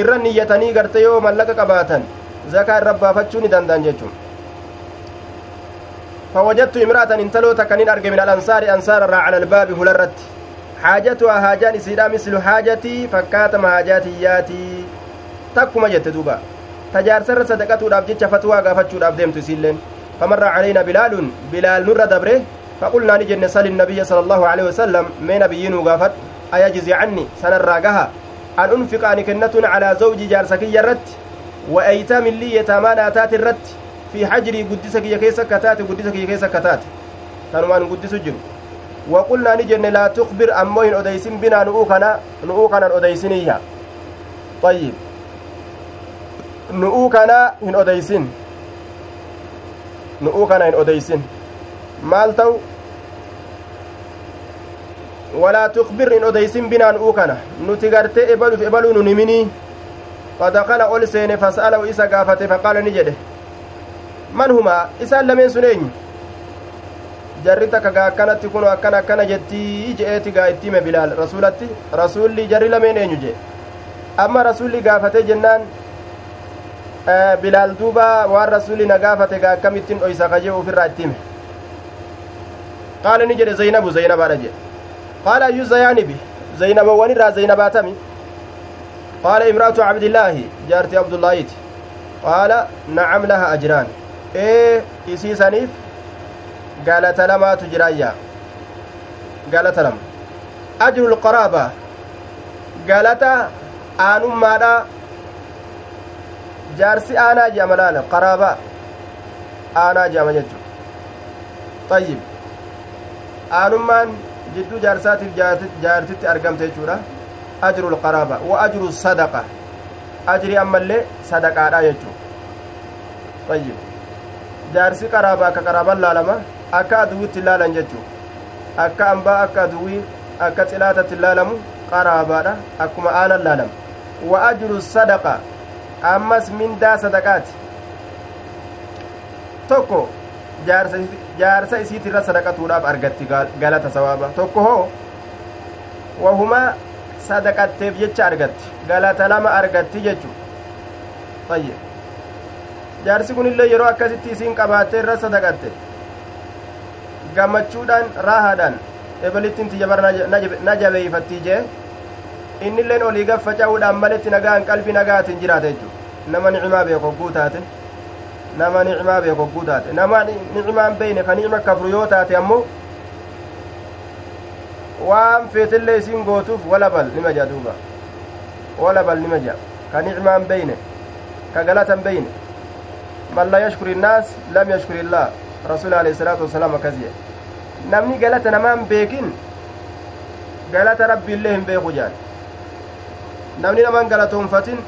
irra niyyatanii garte yoo mallaqa qabaatan zakaa irra baafachuu ni danda'an jechuun. فوجدت امرأة انتلو تكنين أرجع من الأنصار أنصار على الباب هلرت حاجتها حاجان إسيدا مثل حاجتي فكاتم حاجاتياتي تكما جت دوبا تجار سر صدقته رابجت فتوى قافتشو رابدمت سيلين فمر علينا بلال بلال نر دبره فقلنا نجن سل النبي صلى الله عليه وسلم من نبيين قافت أيجزي عني؟ سنراقها أن أنفق أن كنة على زوج جارسكي الرت وأيتام لي يتامان آتات الرت. في حجري قدسك يكيس كتات قدسك يكيس كتات. تنوان قدس جن. وقلنا نجن لا تخبر أموين أديسين بنا نؤوكنا نؤوكنا أديسينيها طيب. nu'uu kana hin odeysin maal ta'u gartee ebaluuf ebaluu nun himinii fadakala ol seene fas'alahu isa gaafate faqaala ni jedhe man humaa isaan lameen sun eenyu jarri takka gaa akkanatti kun akkana akkana jettii je'eeti gaa itti hime bilaal rasulatti rasulli jarri lameen eenyu jee amma rasulli gaafate jennaan bilaal duuba waan rasuli na gaafate gaa akkamittiin dhoysa kajee ufirraa itti hime qaala ni jedhe zaynabu zaynabaadha jedhe qaala ayyu zayaanibi zaynabawwan irraa zaynabaatami qaala imraatu cabdillaahi jaartii abdullaahiiti qaala nacam laha ajraan ee isiisaniif galata lamaatu jiraayya galata lama ajru lqaraaba galata aanummaadha jaarsi aanaa je'ama laala qaraabaa aanaa je'ama jechu tayyib aanummaan jidduu jaarsaatiif jaartitti argamte jechuudha. Ajru lqaraaba wa ajru sadaqa. Ajri ammallee sadaqaadha jechuu tayyib. Jaarsi qaraabaa akka qaraaban laalama akka aduwitti laalan jechuu akka ambaa akka aduwii akka xilaatatti laalamu qaraabaadha akkuma aanan laalama wa ajru sadaqa. Ammas mindaa sadaqaati. Tokko jaarsa isiitirra sadaqatuudhaaf argatti galata sawaaba tokko hoo wahuma sadaqatteef jecha argatti galata lama argatti jechu ayye jaarsi kun illee yeroo akkasitti isiin qabaattee irra sadaqatte gammachuudhaan raahaadhaan ebelittiin tiyyabar na jabeeyfattii jee innilleen olii gaffaca'uudhaan maletti nagaan qalbii nagaatiin jiraata jechuudha nama nicimaa beeku hogguu taate nama nicimaa beeku hogguu taate nama nicimaan beeyne ka nicima kafru yoo taate ammoo waan feetillee isiin gootuuf walabal nima jea duuba walabal nima jea ka nicimaan beeyne ka galatan beeyne man la yashkuri innaas lam yashkuri illaah rasuul alehi salaatu wasalaam akkas jedhe namni galata namaan beekin galata rabbi illee hin beeku jaan namni namaan galatoonfatin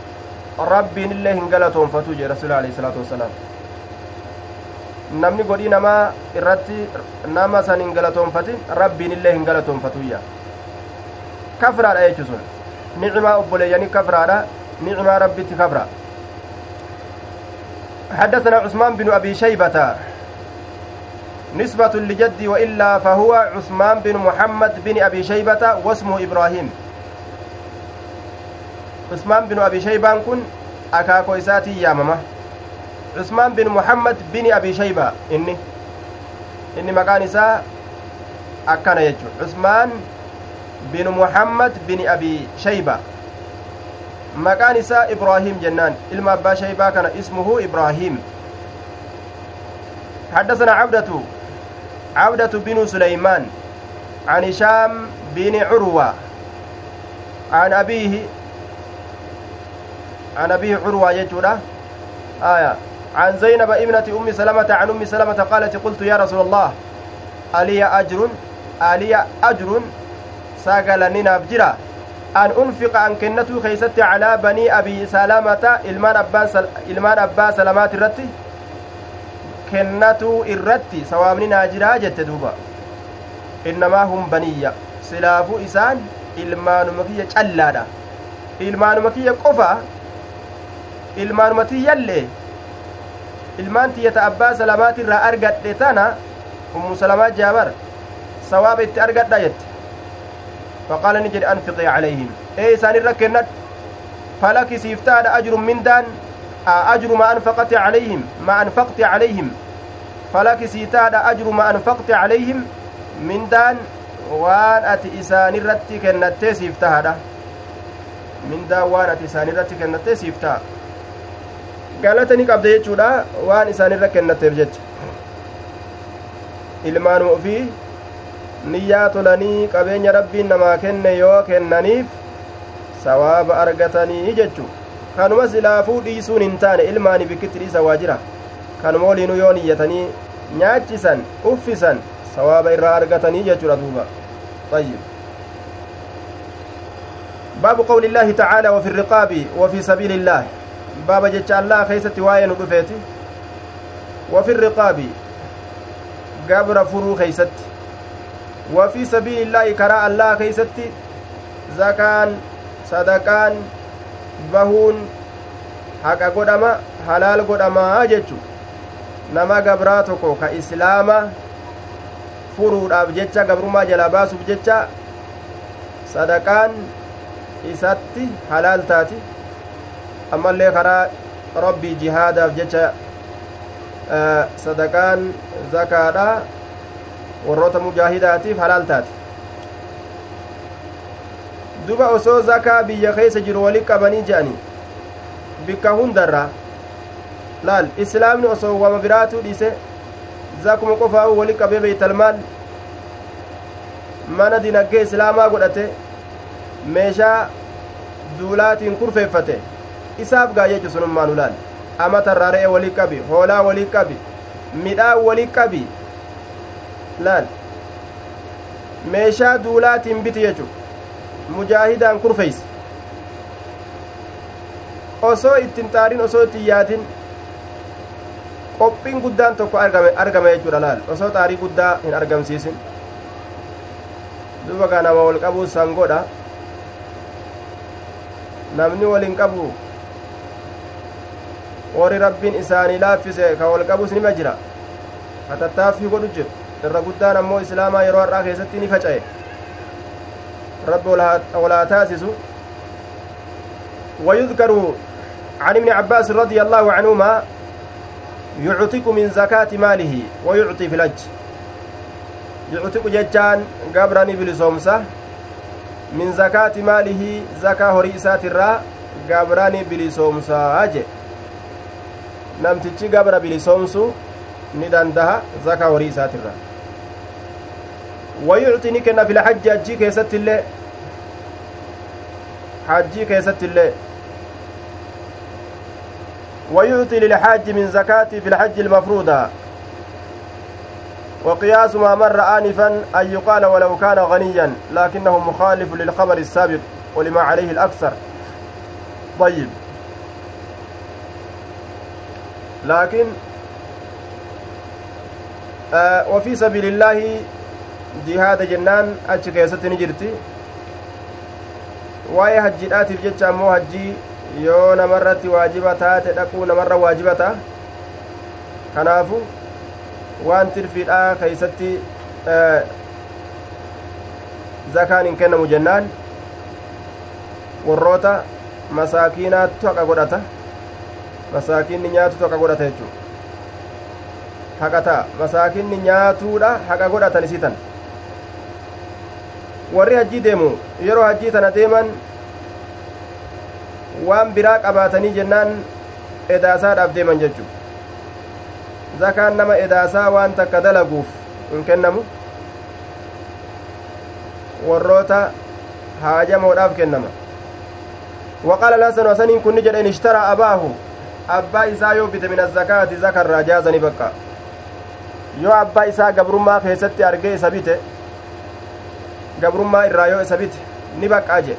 rabbiin illee hin galatoonfatu jee rasuul alehi salaatu wasalaam namni godhii namaa irratti nama san hin galatoonfatin rabbiin illee hin galatoonfatuyya kafraadha jechu sun nicimaa obboleeyyanii kafraadha nicimaa rabbitti kafra حدثنا عثمان بن أبي شيبة نسبة لجدي وإلا فهو عثمان بن محمد بن أبي شيبة واسمه إبراهيم عثمان بن أبي شيبان كن أكاكو إساتي يا ماما عثمان بن محمد بن أبي شيبة إني إني مكان إساء أكنا يجو عثمان بن محمد بن أبي شيبة مكان إساء إبراهيم جنان إلما أبا شيبة كان اسمه إبراهيم حدثنا عبدة عبدة بن سليمان عن هشام بن عروة عن أبيه عن أبيه عروة يجوده آية عن زينب ابنة أم سلمة عن أم سلمة قالت قلت يا رسول الله ألي أجر؟ ألي أجر؟ ساقل نناف جرا أن أنفق أن كنته خيست على بني أبي سلامة إلمان أبا سل... إلمان أبا سلامات الرتي كنته الرتي سوامني ناجرا جت دوبا. إنما هم بنية سلافو إسان إلمان مكية جلادا. إلمان مكية قفا. ilmaanuma tiyyallee ilmaan tiyyata abbaa salamaati irraa argadhe tana ummu salamaa jaabar sawaaba itti argadha jette faqaala ni jedhe anfiqii calayhim ee isaan irra kennadhu falaki siiftaadha ajru mindaan ajru ma anfaqati calayhim ma anfaqti calayhim falaki siitaadha ajru ma anfaqti calayhim mindaan waan ati isaanirratti kennattee siif tahadha mindaan waan ati isaanirratti kennattee siif taha galata ni qabda jechuudha waan isaanirra kennateef jecha ilmaanuma ofii niyyaa tolanii qabeenya rabbiin namaa kenne yoo kennaniif sawaaba argatanii jechu kanuma silaafuu dhiisuun hin taane ilmaanii bikkitti dhiisa waa jira kanuma waliinuu yoo niyyatanii nyaachisan uffisan sawaaba irraa argatanii jechuudha duuba طيب باب قول الله تعالى وفي الرقاب وفي سبيل الله baaba jecha allaa keeysatti waa'ee nu dhufeeti wafi riqaabi gabra furuu keeysatti wafi sabiilillaahi karaa allaa keeysatti zakaan sadaqaan bahuun haqa godhama halaal godhamaa jechu nama gabraa tokko ka islaama furuudhaaf jecha gabrummaa jalaa baasuuf jecha sadaqaan isatti halaal taati ammallee karaa rabbii jihaadaaf jecha sadaqaan zakaadha warroota mujaahidaatiif halaal taate duba osoo zakaa biyya keessa jiru wali qabanii je'anii bikka hundarra laal islaamni osoo wama biraatuu dhiise zakuma qofaa'u wali qabee beeytalmaal mana dinaggee islaamaa godhate meeshaa duulaatiin kurfeeffate isaaf gaayyechu sunummaan ulaal amatarraa re'e walii qabi hoolaa walii qabi midhaan walii qabi laal meeshaa duulaatiin biti jechu mujaahidaan kurfeeyse osoo ittin xaariin osoo ittin yaadin qophiin guddaan tokko argame jechuudha laal osoo xaarii guddaa hin argamsiisin duba gaa nama wal qabuu sangodha namni wal qabu warri rabbiin isaanii laaffise ka wal qabus nima jira hatattaaffii godhu jiru irra guddaan ammoo islaamaa yeroo har'aa keessatti ni faca'e rabbi walaa taasisu ويذكر عن ابن عباس رضي الله عنهما يعتق من زكاة ماله ويعطي في الحج يعتق ججان قبرني بلسومسة من زكاة ماله زكاة هريسات الراء قبرني بلسومسة namtichi gabra bilisoomsu ni dandaha zakaa horii isaatirra wayucxi ni kenna fil hajji hajjii keessatti illee hajjii keessatti illee ويعطي للحاج من زكاة في الحج المفروضة وقياس ما مر آنفا أن يقال ولو كان غنيا لكنه مخالف للخبر السابق ولما عليه الأكثر طيب لكن آه وفي سبيل الله جهاد جنان أتش كيست نجرتي waa'ee hajjiidhaatiif jecha ammoo hajjii yoo namarratti waajiba taate dhaquu namarra waajiba ta'a kanaafu waan tirfiidhaa keeysatti zakaan hin kennamu jennaan warroota masaakiinaattu haqa godhata masaakiinni nyaatutu haqa godhata jechuu haqa ta'a masaakiinni nyaatuudha haqa godhatan isitan warri hajjii deemu yeroo hajjii tana deeman waan biraa qabaatanii jennaan edaasaadhaaf deeman jechuu zakaan nama edaasaa waan takka dalaguuf hin kennamu warroota haajamoodhaaf kennama وقال الحسن وسنين كن جد إن اشترى أباه أبا إساء يوبت من الزكاة ذكر راجازني بقى yoo abbaa isaa gabrummaa keessatti argee isa bite gabrummaa irraa yoo isa bite ni baqqaa jedhe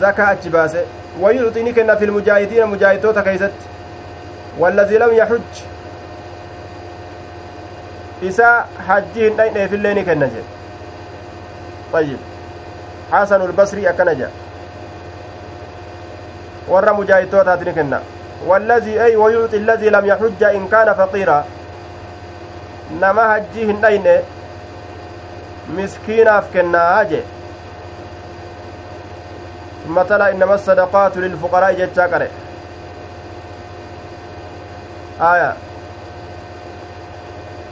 zakaa achi baase wayuuxi ni kenna fi lmujaahidiina mujaahidtoota keeysatti wallazii lam yaxuj isaa hajji hin dhayneefillee ni kenna jedhe ayyib xasanu lbasrii akkana jedha warra mujaahidtootaati ni kenna والذي أي ويعطي الذي لم يحج إن كان فقيرا نما هجي هندين مسكينا فكنا أجي ثم تلا إنما الصدقات للفقراء جتشا قرأ آية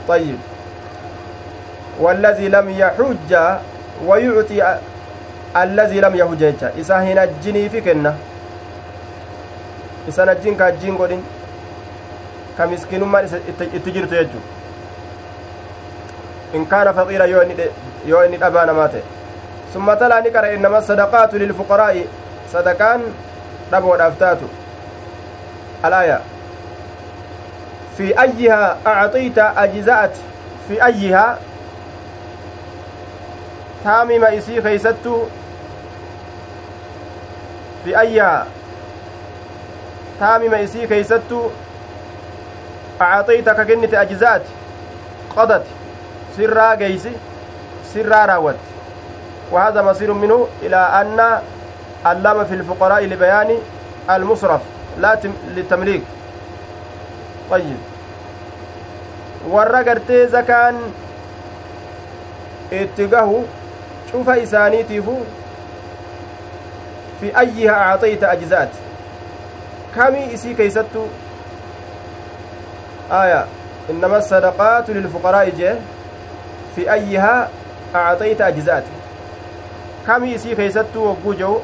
طيب والذي لم يحج ويعطي الذي لم يحج إذا هنا الجني في كنه isan ajjiin ka ajjiin godhin ka miskiinummaan itti jirtu jechu in kaana faqiira yoo inni dhabaa namaa ta'e summa talaa ni qara innama sadaqaatu lilfuqaraa'i sadaqaan dhaboodhaaf taatu alaaya fi ayyihaa acxiita ajza'at fi ayyihaa taamima isii keeysattu fi ayyihaa isii keeysattu acaaxayta ka kennite ajzaati qadati sirraa geeysi sirraa raawwatti وهذا مصير منه إلى أن علم في الفقراء لبيان المصرف لا للتمليك طيب warra gartee zakaan itti gahu cufa isaaniitiifu fi ayyiha acxayta ajzaati kamii isii keeysattu aya innama asadaqaatu lilfuqaraa'i jee fi ayyihaa acxayta ajzaati kamii isii keeysattu wogguu jehu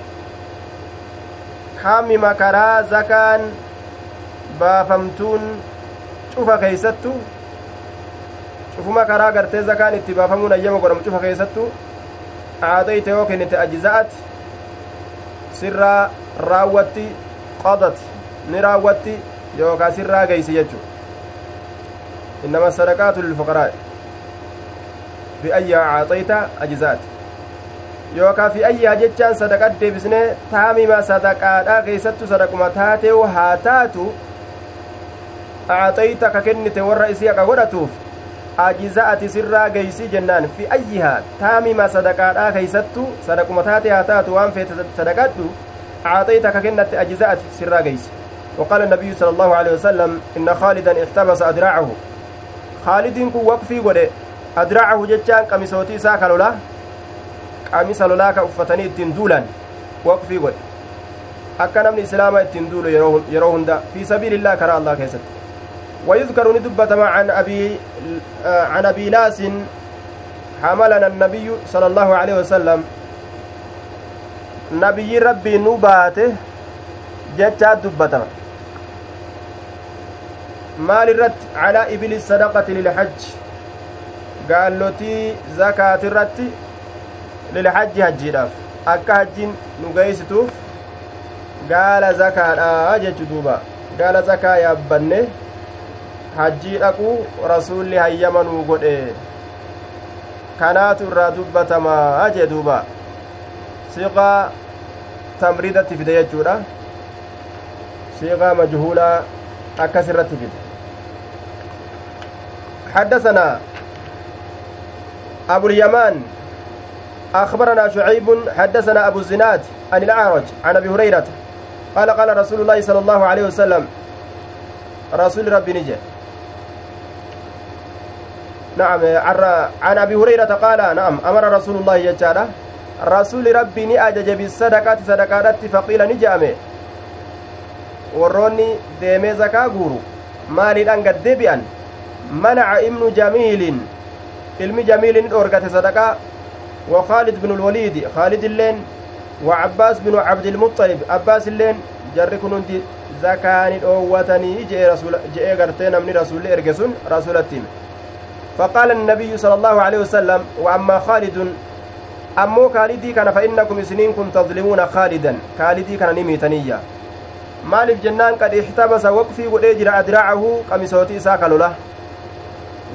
kamima karaa zakaan baafamtuun cufa keeysattu cufuma karaa gartee zakaan itti baafamuun ayyama godhamu cufa keessattu aadayte yoo kennite ajza'at sirraa raawwatti qadati ni raawwatti yookaas irraa geeysi jechu innama sadaqaatu lilfuqaraa'i fi ayyaa caaxayta ajzaati yookaa fi ayyaa jechaan sadaqat deebisnee taamima sadaqaadhaa keessattu sadaquma taateewu haa taatu caaxayta ka kennite warra isii aqa godhatuuf ajiza'ati sirraa geeysi jennaan fi ayyihaa taamima sadaqaadhaa keeysattu sadaquma taate haa taatu waan feete وقال النبي صلى الله عليه وسلم إن خالدا احتبس أدراعه. خالد كن وقفي ودي أدراعه جتان قميصوتي ساكا لولا. قميص لولا كأفتني التندولا وقفي ودي akka namni islaama ittiin duulu yeroo hunda fi sabiilillah karaa allah keessatti ويذكر ندبتما عن أبي عن أبي لاس حملنا النبي صلى الله عليه وسلم. نبي ربي نباته جتا دبتما maal irratti calaa ibili sadaqati lilhajji gaallotii zakaati irratti lilhajji hajjiidhaaf. Akka hajjiin nu geeysituuf gaala zakaadha jechu duuba. Gaala zakaa yaabbanne hajjii dhaquu rasuulli hayyama nuu godhe kanaatu irraa dubbatamaa jee duuba. Siiqaa tamriidatti fide jechuudha. Siiqaa majhuulaa akkas irratti حدثنا أبو اليمان. أخبرنا شعيب. حدثنا أبو الزناد عن الأعرج عن أبي هريرة. قال قال رسول الله صلى الله عليه وسلم رسول ربي نجي نعم عن أبي هريرة قال نعم أمر رسول الله يجعله رسول ربي نأجج بالصدقات صدقات فقيل نجامه warroonni deemee zakaa guuru maaliidhaan gad deebi'an manaca ibnu jamiilin ilmi jamiilin dhoorgate sadaqaa wa khaalid binu lwaliidi khaalid illeen wa cabbaas binu cabdilmuxalib abbaas illeen jarri kun hundi zakaani dhoowwatanii je'ee gartee namni rasuulli erge sun rasulatti hime فقال النبي صلى الله عليه وسلم وأما خالد أمو خالدي كان فإنكم سنين كن تظلمون خالدا خالدي كان نميتنيا maaliif jennaan qad ixtabasa waqfii godhee jira adiraacahu qamisootii isaa kalola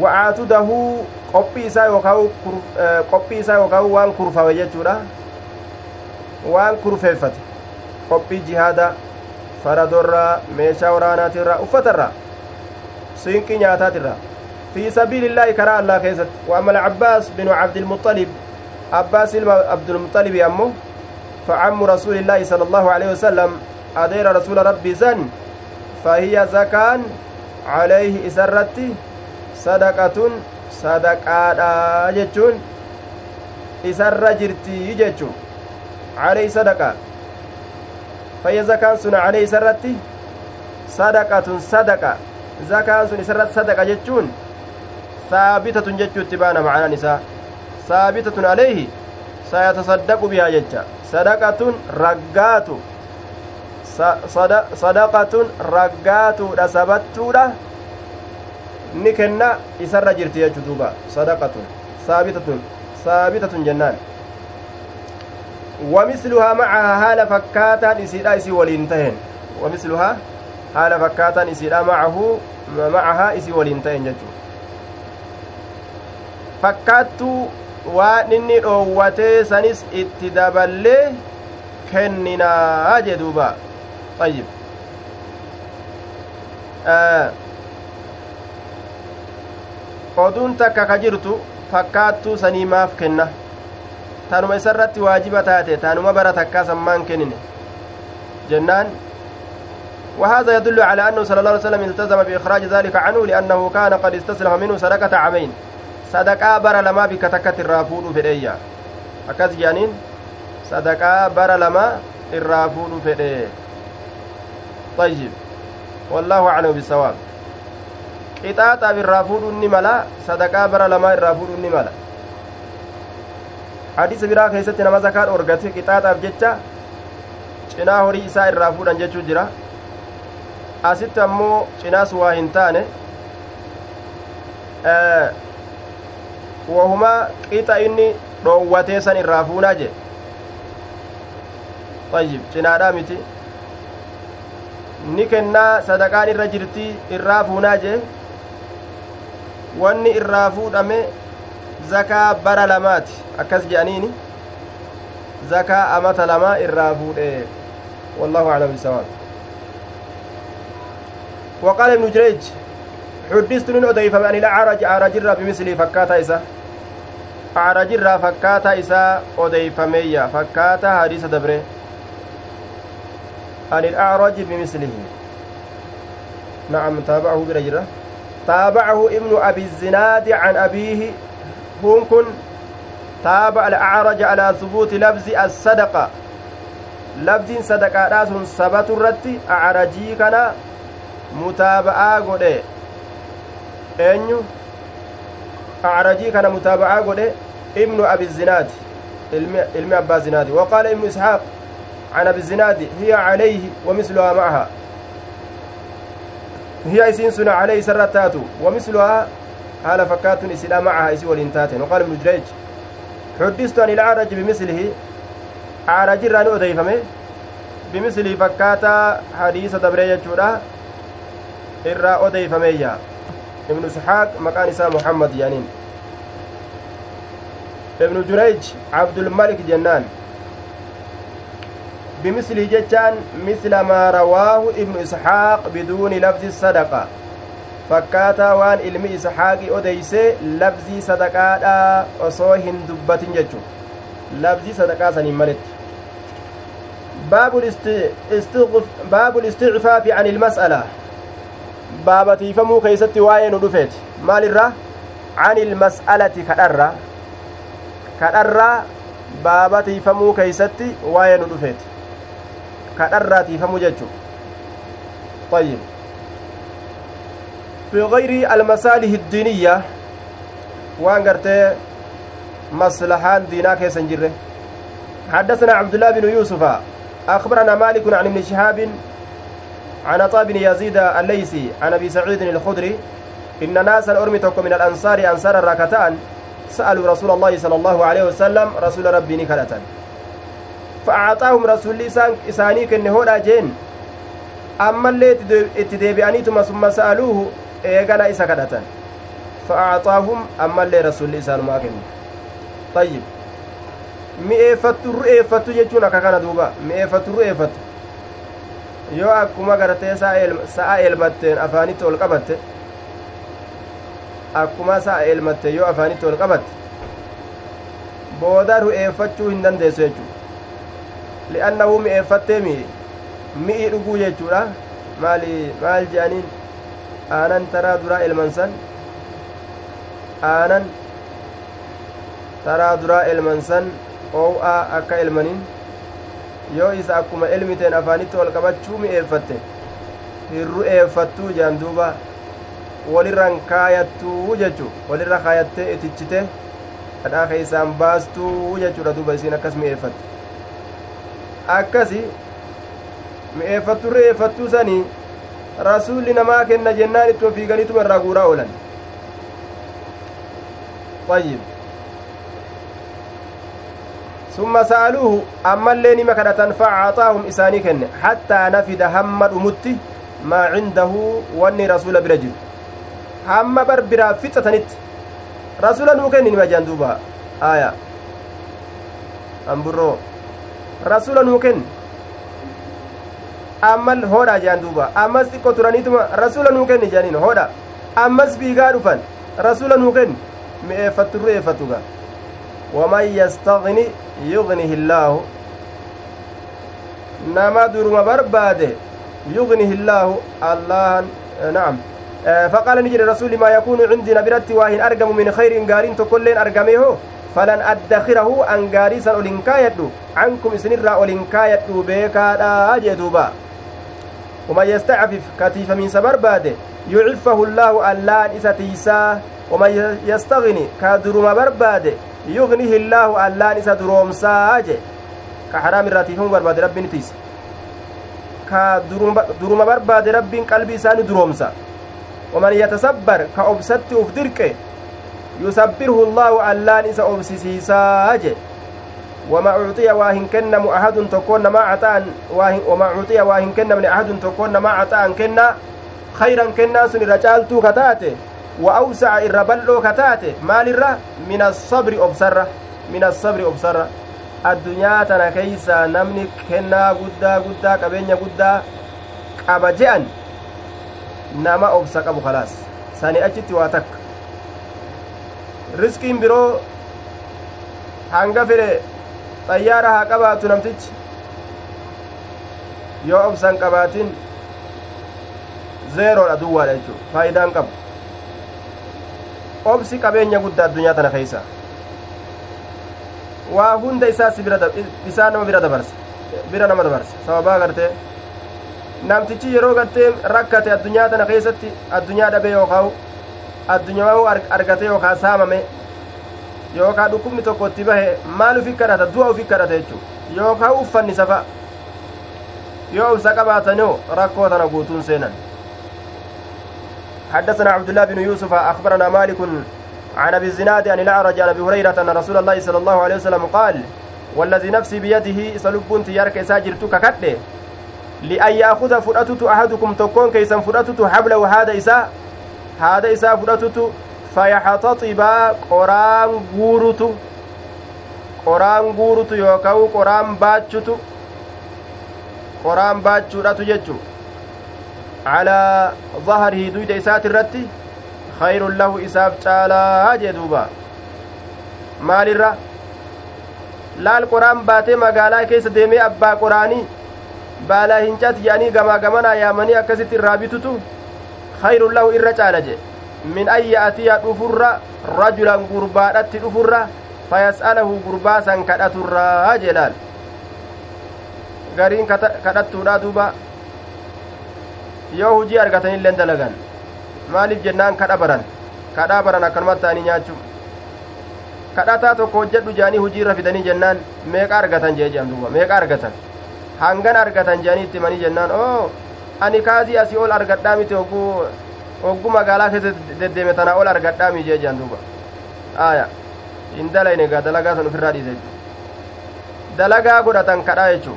wa'aatudahu qophii isaa yookaan qophii isaa yookaan waan kurfawe jechuudha waan kurfeeffate qophii jihaada faradorraa meeshaa waraanaatirraa uffatarraa siinqii nyaataatirraa fi sabiilillaahi karaa allaa keessatti wa amal cabbaas binu cabdilmuxalib abbaas ilma abdulmuxalibi ammoo facammu rasuulillaahi sala allaahu aleyhi wasalam adeera rasuula rabbii san fahiya zakaan calayhi isarratti sadaqatun sadaqaadha jechuun isarra jirtii jechu calayhi sadaqa fahiya zakaan sun calayhi isarratti sadaqatun sadaqa zakaan sun isarratti sadaqa jechuun saabitatun jechuutti baana macanaan isaa saabitatun alayhi sayatasaddaqu bihaa jecha sadaqatun raggaatu sadaqatun raggaatuudha sabattuudha ni kenna isarra jirti jechu duuba sadaqatun saabitatun saabitatun jennaan ومثلها معها حال فكاتا إسيدا إسي ولين تهن ومثلها حال فكاتا إسيدا معه معها إسي ولين تهن جتو fakkaattuu waan inni dhoowwatee sanis itti daballee kenninaa jee duuba طيب. oduun takka ka jirtu fakkaattuu sanii maaf kenna tanuma isarratti waajiba taate tanuma bara takkaa sammaan kennine jennaan وهذا يدل على أنه صلى الله عليه وسلم التزم بإخراج ذلك عنه لأنه كان قد استسلم منه صدقة بر لما بكتكة في جانين؟ بر لما في طيب والله أعلم بالصواب bara lamaa irraa fuudhuun ni mala hadiisa biraa keessatti nama zakaan orgate qixaaxaaf jecha cinaa horii isaa irraa fuudhan jechuu jira asitti ammoo cinaas waa hin taane wahuma qixa inni dhoowwatee san irraa fuunaa jedhe ayyib cinaadhaa miti ni kennaa sadaqaan irra jirtii irraa fuunaa jee wanni irraa fuudhame zakaa bara lamaati akkas je'aniini zakaa amata lamaa irraa fuudhe wallahu aclam bisawaab وقال ابن جريج حدثت من أديفم أن الأعرج أعرج الرا بمثلي فكاتا إسا أعرج الرا فكاتا إسا أديفمية فكاتا حديث دبره عن الأعرج بمثله نعم تابعه برجرة تابعه ابن أبي الزناد عن أبيه هم تابع الأعرج على ثبوت لفظ الصدقة labdiin sadaqaadhaa sun sabatu irratti acrajii kana mutaaba'aa godhe eenyu acrajii kana mutaaba'aa godhe ibnu abi zinaadi ilmi abbaa zinaadi waqaala ibnu isxaaq عن أبي الزناد هي عليه ومثلها معها. هي إسين سنة عليه سرتات ومثلها هال فكات إسلا معها إسي والإنتاتين وقال ابن جريج حدثت عن الأعرج بمثله. أعرج الراني أديفمه بمثله فكاتا حديث دبري يجودا إرى أديفمية ابن سحاق مكان إسا محمد يانين ابن جريج عبد الملك جنان. بمثله جتان مثل ما رواه ابن إسحاق بدون لفظ الصدقة fakkaataa waan ilmi isxaaqi odeyse labzii sadaqaadha osoo hin dubbatin jechu labzii sadaqaa saniin maletti baabu listicfaafi an ilmas'ala baabatiifamuu keeysatti waa'ee nu dhufeeti maal irra an ilmas'alati kadharra kadharraa baabatiifamuu keeysatti waa'ee nu dhufeeti kadharraatiifamuu jechu طيب. في غير المصالح الدينية وان مصلحان دينا كيسن جره حدثنا عبد الله بن يوسف أخبرنا مالك عن ابن شهاب عن عطاء بن يزيد الليثي عن أبي سعيد الخدري إن ناسا أرمتك من الأنصار أنصار الركتان سألوا رسول الله صلى الله عليه وسلم رسول ربي نكلة فأعطاهم رسول إساني كنهودا جين أما اللي اتديبيانيتما ثم سألوه eegana isa kadhatan fa'aaxaahum ammallee rasulli isaan maa kennu tayyib mi'eeffattu ru'eeffattu jechuun akka kana duuba mi'eeffattu ru'eeffattu yoo akkuma gartee sa'a elmatteen afaanitti ol qabatte akkuma sa'a elmatte yoo afaanitti ol qabatte booda ru'eeffachuu hin dandeessu jechuu li'annahu mi'eeffattee mi'i mi'i dhuguu jechuudha maali maal je'aniin aanan taraa duraa elmansan aanan taraa duraa elmansan oow'aa akka elmanin yoo isa akkuma elmiteen afaanitti ol qabachuu mi'eeffatte hirru eeffattuu jaan duuba walirran kaayattuu jechu walirra kaayattee itichite dhadhaa keeysaan baastuu jechuudha duuba isiin akkas mi'eeffatte akkasi mi'eeffattu re'eeffattuu sanii rasuulli namaa kenna jennaan itti ofiiganituma irraa guuraa oolan. Ayyib summa sa'aluuhu ammallee nima kadhatan facaaxaahum isaanii kenne hattaa nafida hamma dhumutti maa cindahu wanni rasuula bira jiru. Hamma bar biraa fixatanitti rasuula nuu kenni nima jaan duuba. Aya amburroo rasuula nuu kenni ammal hoodha jaan duuba ammas xiqqo turaniituma rasuula nuu kenni jaaniin hoodha ammas fiigaa dhufan rasuula nuu kenni mi'eeffattu ru'eeffatu gaa waman yastagni yugnihi illaahu nama duruma barbaade yugnihi illaahu allahan na'am فقال نجري رسول ما يكون عندي نبرت واهن أرقم من خير قارين تكلين أرقمه فلن أدخره أن قاريسا أولنكايت عنكم سنرى أولنكايت بيكا لا أجدوبا ومن يستعفف كتيف من سبر باده يعفه الله اللان إساتيسا ومن يستغني كدرما برباده يغنيه الله اللان إسا درومسا أجي كحرام الراتيفهم برباده ربي نتيس كدرما برباده ربي قلبي ساني درومسا ومن يتصبر كأبسط أفدرك يسبره الله اللان إسا أبسسيسا أجي وما أعطي واهن كنم أحد تكون ما عطان وما أعطي واهن كنم أحد تكون ما عطان كنا خيرا كنا سن رجالتو كتاته. وأوسع الربلو كتاته. مال الرا؟ من الصبر أبصرة. من الصبر أبصرة. addunyaa tana keeysa namni kennaa guddaa guddaa qabeenya guddaa qaba je'an nama obsa qabu kalaas sani achitti waa takka riskiin biroo hanga fedhe xayyaara haa qabaatu namtichi. Yoo obsan qabaatin zeeroodha duwwaadha jechuu faayidaan qabu. Obsi qabeenya guddaa addunyaa tana keeysa waa hunda isaa si bira isaa nama bira dabarsa bira nama dabarsa sababaa gartee namtichi yeroo gartee rakkate addunyaa tana keessatti addunyaa dhabe yookaan addunyaa argate yookaan saamame yookaan dhukkubni tokko itti bahe maal ufi kadhata du'a ufi kadhata jechuudha yookaan uffanni safa? Yoo ubsa qabaatanoo rakkoo tana guutuun seenan. حدثنا عبد الله بن يوسف أخبرنا مالك عن أبي الزناد عن الأعرج عن أبي هريرة أن رسول الله صلى الله عليه وسلم قال والذي نفسي بيده سلبون تيارك ساجرتك كده لأن يأخذ فرأتت أحدكم تكون كيسا فرأتت حبله هذا إساء haada isaa fudhatutu fayaxaxaxibaa qoraan guurutu qoraan guurutu yookaan qoraan baachutu qoraan baachuudhatu jechuu calaa daharihi duyda isaati irratti khayrun lahu isaaf caalaa jee duuba. Maalirra? Laal qoraan baatee magaalaa keessa deemee abbaa qoraanii baalaa hin cat jedhanii gamaa gamanaa yaamanii akkasitti irraa bitutu irra caala jedhe min an ya'atiya dhufurra rajulan gurbaadhatti dhufurra fayas'alahu gurbaa san kadhaturraa jedhaan gariin kadhattuudha duuba yoo hujii argatanilleen dalagan maaliif jennaan kadha baran kadhaa baran akkanumatti ta'anii nyaachuu kadhataa tokko hojjedhu jaanii hujii irra fidanii jennaan meeqa argatan jee duuba meeqa argatan hangan argatan jeanii itti himanii jennaan oo ani kaasii asii ol argadhaa miti hogguu hogguu magaalaa keessa deddeeme tanaa ol argadhaa mi jee jean duuba aya hin dalayne egaa dalagaa san ufirraa dhiise dalagaa godhatan kadhaa jechuu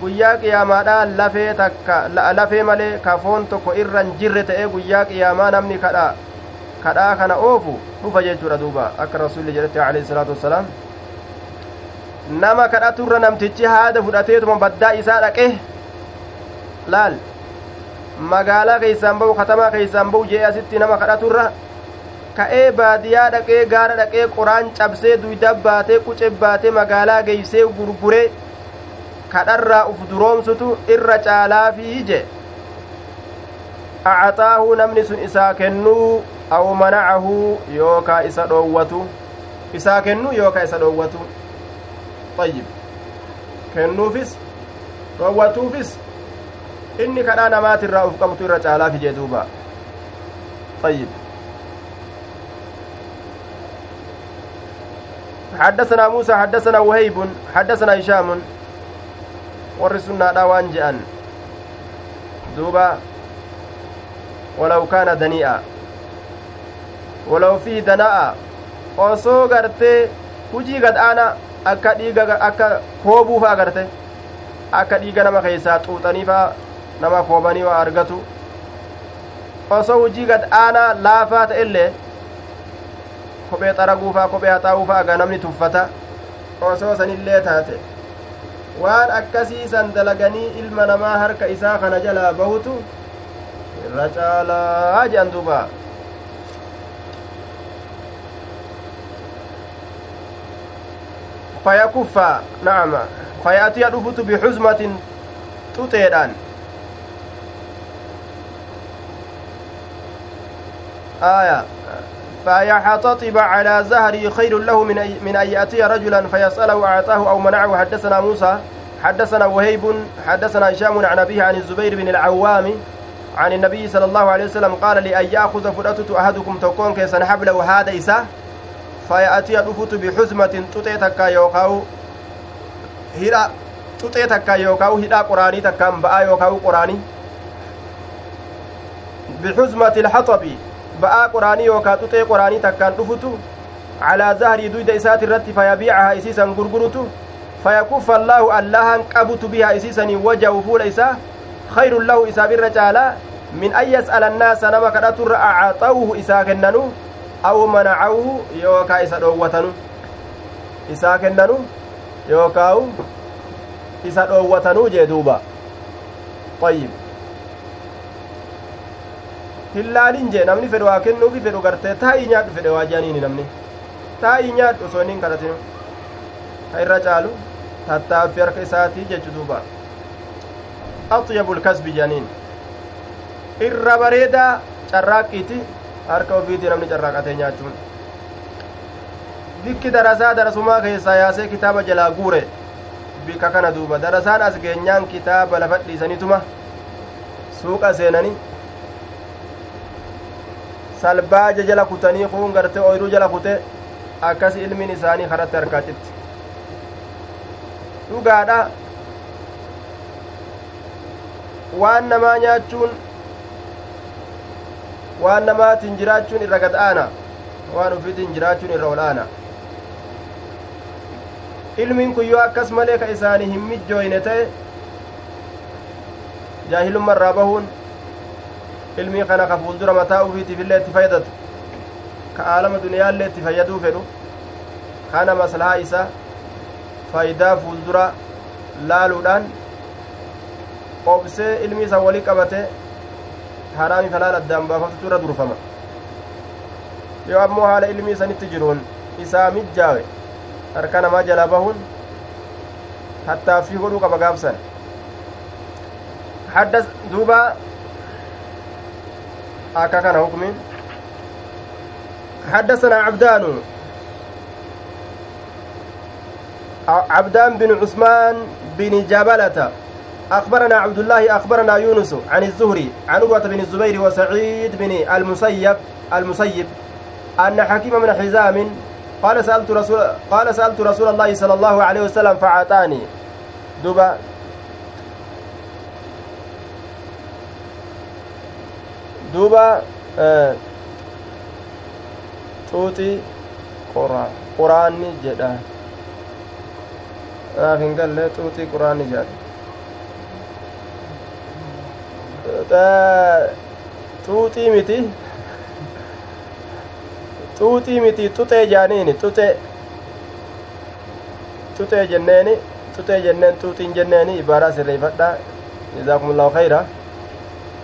guyyaa qiyaamaadhaa lafee takka lafee malee kafoon tokko irra hin jirre ta'ee guyyaa qiyaamaa namni kadhaa kadhaa kana oofu dhufa jechuudha duuba akka rasulli jedhette alayhi salaatu wassalaam nama kadhaturra namtichi haada fudhateetuma baddaa isaa dhaqe laal magaalaa keeysaan ba'u katamaa keeysaan ba'u jee asitti nama kadhaturra ka'ee baadiyaa dhaqee gaara dhaqee qoraan cabsee duyda baatee quce baatee magaalaa geeysee gurguree kadharraa uf duroomsutu irra caalaafii je acxaahu namni sun isaa kennuu aw manacahu yookaa isa dhoowwatu isaa kennuu yookaa isa dhoowwatu ayyib kennuufis dhoowwatuufis inni kadhaa namaatirraa uf qabtu irra caalaafi jee duuba ayyib حدثنا موسى حدثنا وهيب حدثنا هشام ورسلنا داوان جأن دوبا ولو كان دنيئا ولو فيه دناء osoo gartee hujii gadhaana akka dhiiga akka koobuu faa garte akka dhiiga nama keessaa xuuxanii faa nama koobanii waa argatu osoo hujii gadhaanaa laafaa ta'ellee kophee xaraguufaa kophee haxaa'uufaa aga namni tuffata osoo sanillee taate waan akkasii san dalaganii ilma namaa harka isaa kana jalaa bahutu irra caalaa jedhan duuba fayakuffa nacama fayatiya dhufutu bixuzmatin xuxeedhaan aya فيحتطب على زهره خير له من, من أن يأتي رجلا فيسأله أعطاه أو منعه. حدثنا موسى حدثنا وهيب حدثنا هشام عن أبيه عن الزبير بن العوام عن النبي صلى الله عليه وسلم قال لأن يأخذ فرأتت أحدكم تكون كيسن حبله هذا إساه فيأتي الأفت بحزمة تطيتك يوقاو هلا تطيتك يوقاو هلا قراني تكام بآ يوقاو قراني. بحزمة الحطب. Ba'aa qoraanii yookaa xuxee qoraanii takkaan dhufutu calaa zahrii duyda isaati irratti fayabiicahaa isiisan gurgurutu fayakuffa allaahu allahan qabutu bihaa isiisanii wajahu fuula isaa khayrun lahu isaaf irra caalaa min an yas'ala annaasa nama kadhaturra acaxawuhu isaa kennanu aw manacawuhu yookaa isa dhoowwatanu isaa kennanu yookaawu isa dhoowwatanuu jee duuba ayyib hillaalin jee namni fedhe waa kennuufi fedhu gartee taa'ii nyaadhu fedhe waa jaaniini namni taa'ii nyaadhu osoo inni hin kadhatinu ka irra caalu tattaaffii harka isaatii jechu duuba axyabu lkasbi janiin irra bareedaa carraaqqiiti harka ofiitii namni carraaqatee nyaachuun bikki darasaa darasumaa keessaa yaasee kitaaba jalaa guure bikka kana duuba darasaan as geenyaan kitaaba lafa dhiisanituma suuqa seenanii salbaaja jala kutanii kuun gartee ooyiruu jala kute akkas ilmiin isaanii karatti harkaa citti dhugaadha waan namaa nyaachuun waan namaatiin jiraachuun irra gad aana waan ufiitiin jiraachuun irra ol aana ilmiin kun yoo akkas malee ka isaanii hin mijjooyne ta'e jaahilumma irraa bahuun ilmii kana ka fuuldura mataa ufiitiif illee itti fayyadatu ka aalama duniyaallee itti fayyaduu fedhu kana maslahaa isa faayidaa fuuldura laaluudhaan obsee ilmi isa walii qabate haraami falaal addaan baafatutu irra durfama yoo ammoo haala ilmi isanitti jiruun isaa mijjaawe harka namaa jala bahuun hattaaffii godhuu qaba gaabsan hadda duuba akka kana hukmiin حدثنا عبدان عبدان بن عثمان بن جبلة أخبرنا عبد الله أخبرنا يونس عن الزهري عن عروة بن الزبير وسعيد بن المسيب المسيب أن حكيم من حزام قال سألت رسول قال سألت رسول الله صلى الله عليه وسلم فأعطاني دبا آه xuuxii quraanni jedha naaf hin galle xuuxii quraanni jedha xuuxii miti xuuxii miti xuxee jaaniini xuxe xuxee jenneeni xuxee jenneen xuuxiin jenneeni ibaaraa sirreeffadha jazaakumullahu khayra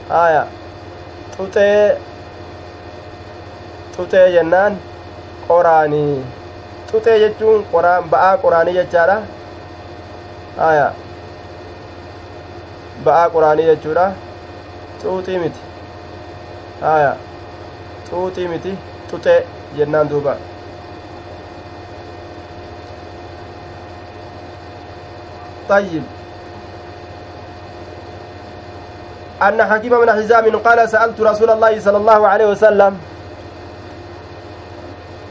haya xuxee xuxee jennaan qoraanii xuxee jechuun qoraan ba'aa qoraanii jechaadha haya ba'aa qoraanii jechuudha xuuxii miti haya xuuxii miti xuxee jennaan duuba طيب أن حكيم بن حزام قال سألت رسول الله صلى الله عليه وسلم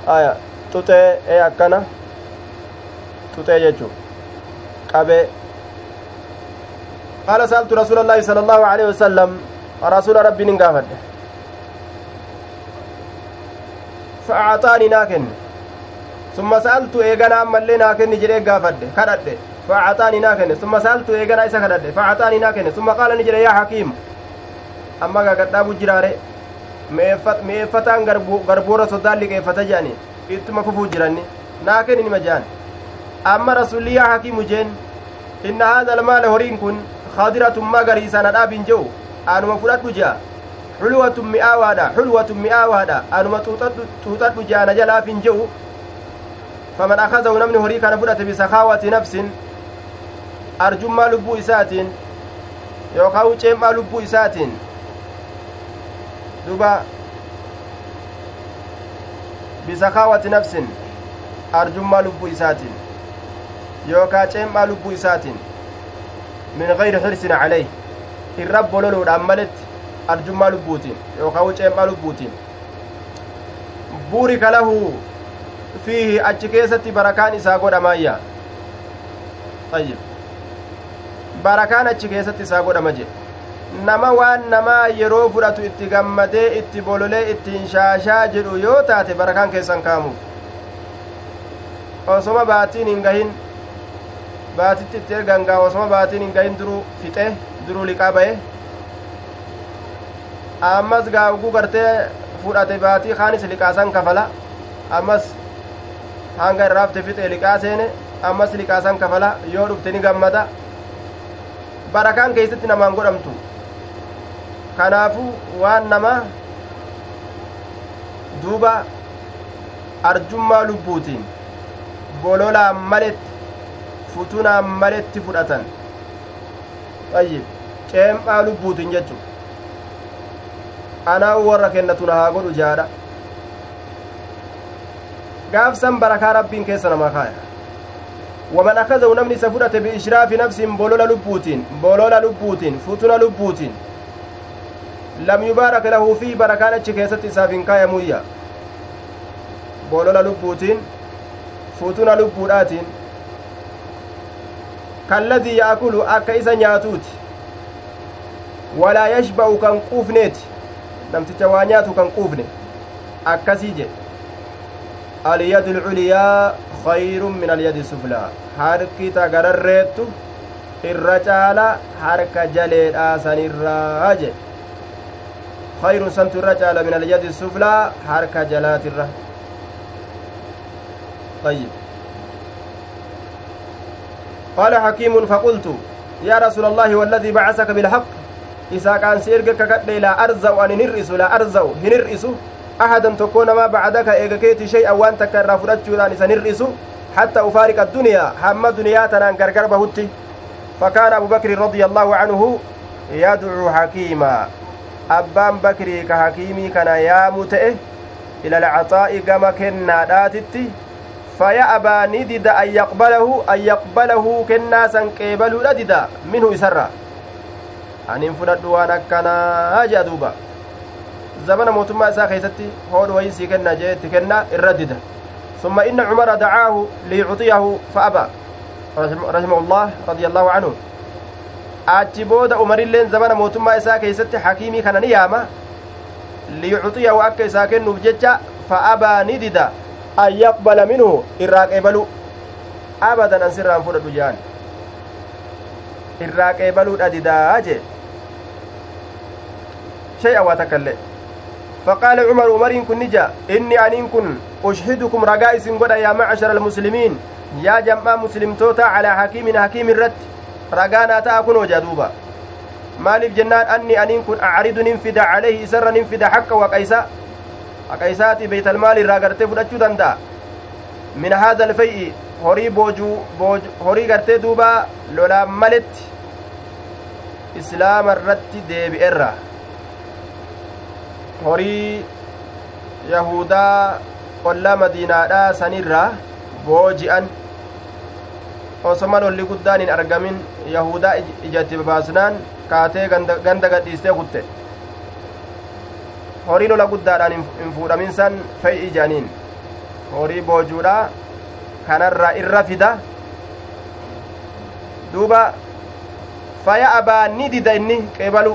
aya tuxee ee akkana tuxee jechu qabee qaala sa'altu rasuula allaahi sala allaahu aleyhi wasalam rasuula rabbiin hin gaafadhe fa'axaanii naa kenne summa sa'altu eeganaa ammallee naa kenni jedhee gaafadhe kadhadhe fa'axaanii naa kenne summa sa'altu eeganaa isa kadhadhe fa'axaanii naa kenne summa qaala ni jedhe yaa hakiim amma gagadhaabu jiraare mi'eeffataan garboora soddaan liqeeffata jedhani ittuma fufuu jiranni naa kenni nima jedhan amma rasuliyyaa hakiimu jeen inna haadha almaala horiin kun khadiratun magariisa na dhaabin je'u anuma fudhadhu je'a xulwatun mi'aawaadha xulwatun mi'aawaadha anuma xuuxadhu je'a na jalaafin je'u faman akazahu namni horii kana fudhate bisakaawati nafsin arjummaa lubbuu isaatiin yookaan ceem'aa lubbuu isaatiin duba bisakaawati nafsin arjummaa lubbuu isaatiin yookaa ceem'aa lubbuu isaatiin min gayri xirsin caleyh irra bololuudhaan maletti arjummaa lubbuutiin yookaa ceem'aa lubbuutiin buurika lahu fiihi achi keessatti barakaan isaa godhamaayya ayyib barakaan achi keessatti isaa godhama jedhe nama waan namaa yeroo fudhatu itti gammadee itti bololee ittiin shaashaa jedhu yoo taate barakaan keessan kaamuuf osoma baatiin hin gahin baatitti itti ergangaa osoma baatiin hin gahin duruu fixe duruu liqaa ba'e ammas gaaguu gartee fudhate baatii kaanis liqaasan kafala ammas hanga irraafte fixe liqaa seene ammas liqaasan kafala yoo dhufte ni gammada barakaan keessatti namaan godhamtu kanaafu waan nama duuba arjummaa lubbuutiin bololaan maletti futunaan maletti fudhatan ayyib ceem'aa lubbuutiin jechu anaa warra kennatu na haa godhu jaadha gaafsan barakaa rabbiin keessa namaa kaaya akazahu namni isa fudhate biishraafi nafsin bolola lubbuutiin bolola lubbuutiin futuna lubbuutiin lam yubaaraka lahu fi barakaan achi keessatti isaaf hin kaayamuyya bolola lubbuutiin futuna lubbuudhaatiin kalladii yaakulu akka isa nyaatuuti walaa yashba'u kan quufneeti namticha waa nyaatu alyadu lculiyaa khayrun min alyadi suflaa harki tagararreettu irra caala harka jaleedhaa sanirraa jedhe khayrun santu irra caala min alyadi suflaa harka jalaatirra طيب قال حكيم فقلت يا رسول الله والذي بعثك بالحق إذا كان سيرك ككدي لا أرزو أن نرئس لا أرزو هنرئس أحدا تكون ما بعدك إيغكيتي شيئا وأن تكرر فرجودان إذا نرئس حتى أفارق الدنيا. هم دنيا تنان غرغر بهتي فكان أبو بكر رضي الله عنه يدعو حكيما. أبان بكري كحكيمي كان يا متئه إلى العطاء كما كنا داتتي. فيأبى ندد أن يقبله أن يقبله كنا سنقبل ندد منه يسرى. أن فلد وأنا كان زمن موتما إسا خيستي هود ويسي كنا جيت كنا الردد ثم إن عمر دعاه ليعطيه فأبى رحمه الله رضي الله عنه isaa keeysatti hakiimii kana ni yaama liyucxiyahu akka isaa kennuuf jecha fa abaa ni dida an yaqbala minhu irraa qeebalu abadan an sirraan fudhadhu jaan irraa qeebaluudha didaa jee shay'a waa takkaillee فقال عمر عمر كن نجا إني أنين كن أشهدكم رقائس قد يا معشر المسلمين يا جماعة مسلم توتا على حكيم حكيم الرد رقانا تأكن وجدوبا maaliif jennaan anni aniin kun acridu ninfida calayhi isarra ninfida xaqa waqaysa haqaysaati beeytalmaal irraa gartee fudhachuu danda'a min haada alfay'i horii boojuu horii gartee duuba lolaan maletti islaama irratti deebi'erra horii yahudaa qollaa madiinaadhaa sanirraa booji'an osoma lolli guddaan hin argamin yahudaa ijatti babaasnaan kaatee ganda gadhiistee kutte horii lola guddaadhaan hin fuudhamin san fe'i ijaniin horii boojuudha kanarra irra fida duuba faya abaa ni dida inni qeebalu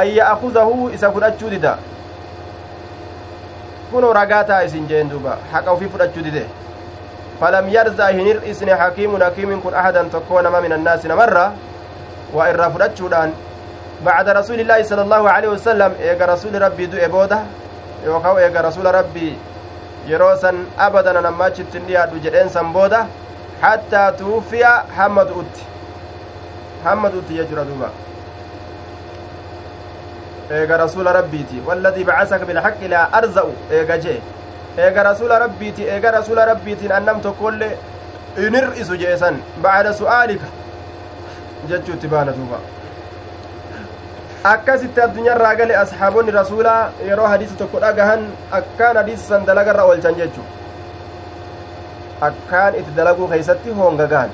an ya'kuzahu isa fudhachuu dida kunoo ragaa taa isin jeen duuba haqa ufii fudhachuu dide falam yarza hin hir'isne hakiimun hakiimin kun ahadan tokkoo nama min annaasi namarra waa irraa fudhachuudhaan بعد رسول الله صلى الله عليه وسلم إيجا رسول ربي دو إبودة يوكاو إيجا رسول ربي يروسا أبدا نما تشتنيا دو جدين سنبودة حتى توفي حمد أوت حمد أوت يجرى دوبا إيجا رسول ربيتي والذي بعثك بالحق لا أرزأ إيجا جي إيجا رسول ربيتي إيجا رسول ربيتي أنمت كل إنرئس جيسا بعد سؤالك جتشو تبانا دوبا akkasitti addunyaarraa gale asxaabonni rasuulaa yeroo hadiisa tokko dhagahan akkaan hadiisa san dalagarra oolchan jechu akkaan itti dalaguu keeysatti hoongagahan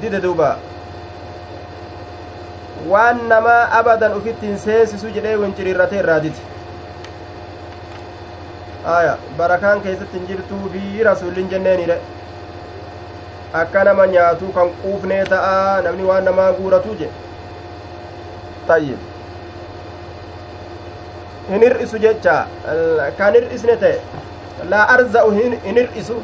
dide duuba waan namaa abadan ufitti hin seensisu jedhee winciriirrate irraa dide aya barakaan keessatti hin jirtuu fi rasuullin jenneeniidhe akka nama nyaatuu kan quufnee ta'a namni waan namaa guuratuu jedhe طيب hin hir'isu jecha kan hir'isne ta'e laa arza'u hin hir'isu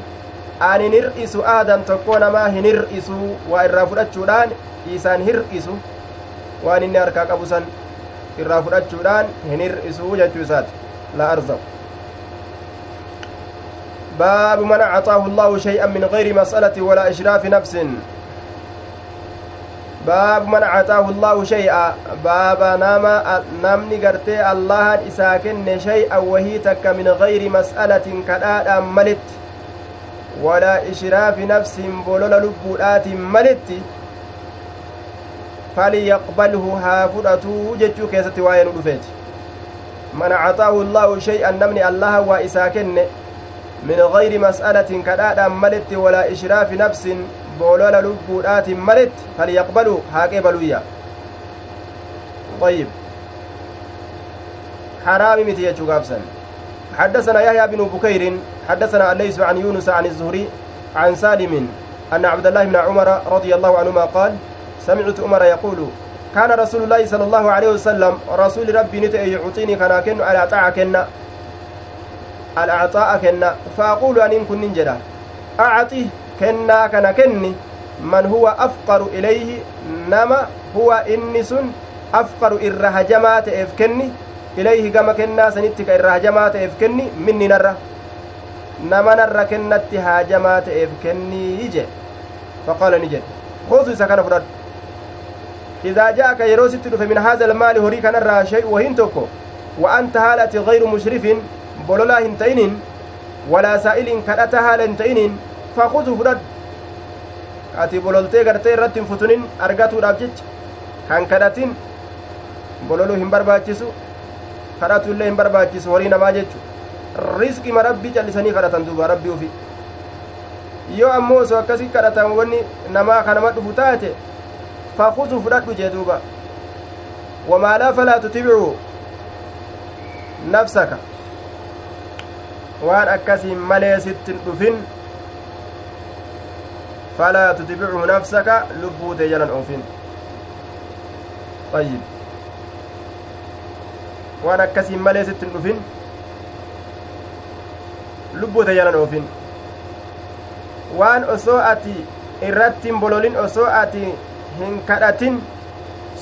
an hin hir'isu aadan tokko namaa hin hir'isu waa irraa fudhachuudhaan isaan hir'isu waan inni harkaa qabu san irraa fudhachuudhaan hin hir'isu jechuu isaati laa arza'u باب من أعطاه الله شيئا من غير مسألة ولا إشراف نفس baabu man cataahu allaahu shay'a baaba nama namni gartee allahan isaa kenne shay'an wahii takka min gayri mas'alatin kadhaadhaan malitti walaa ishraafi nafsin bolola lubbuudhaatiin keessatti waa'ee nu dhufeeti man acxaahu allaahu shay'an namni allaha waa isaa kenne min gayri mas'alatin kadhaadhaan maletti walaa ishraafi nafsin boolola lubbuudhaatin maletti falyaqbalhu haa qeebaluyya طيب حرام متي حدثنا يحيى بن بكير حدثنا الليث عن يونس عن الزهري عن سالم أن عبد الله بن عمر رضي الله عنهما قال سمعت عمر يقول كان رسول الله صلى الله عليه وسلم رسول ربي نتأي يعطيني كنا كن على طاعة الأعطاء كنا فأقول أن كن ننجدا أعطيه كنا كنا كني من هو أفقر إليه نما هو إنس أفقر إرهجمات إفكني إليه كما كنا سنتك إرهجمات إفكني مني نرى. nama narra kennatti haajamaa ta'eef kennii je faqaala ni jedhe khudhu isa kana fudhadhu idaa ja'aka yeroo sitti dhufe kanarraa shay'u wahin tokko wa anta haala ati gayru mushrifin bololaa hin ta'inin walaa saa'ilin kadhata haala hin ta'inin faqudhu fudhadhu ati bololtee gartee irratti hin futunin argatuudhaaf jecha kan kadhatin bololuu hin barbaachisu kadhatuillee hin barbaachisu horii namaa jechu rizqima rabbii callisanii kadhatan duuba rabbii ufi yoo ammoo osoo akkasii kadhatan wanni namaa kanama dhufu taate duuba wamaa laa falaa tutibicuu nafsaka waan akkasiin malee sittin dhufin falaa tutibicuu nafsaka lubbuu tee jalan oofin ayyib waan akkasiin malee sittin dhufin lubbuu tee jalan oofin waan osoo ati irratti hin bololin osoo ati hin kadhatin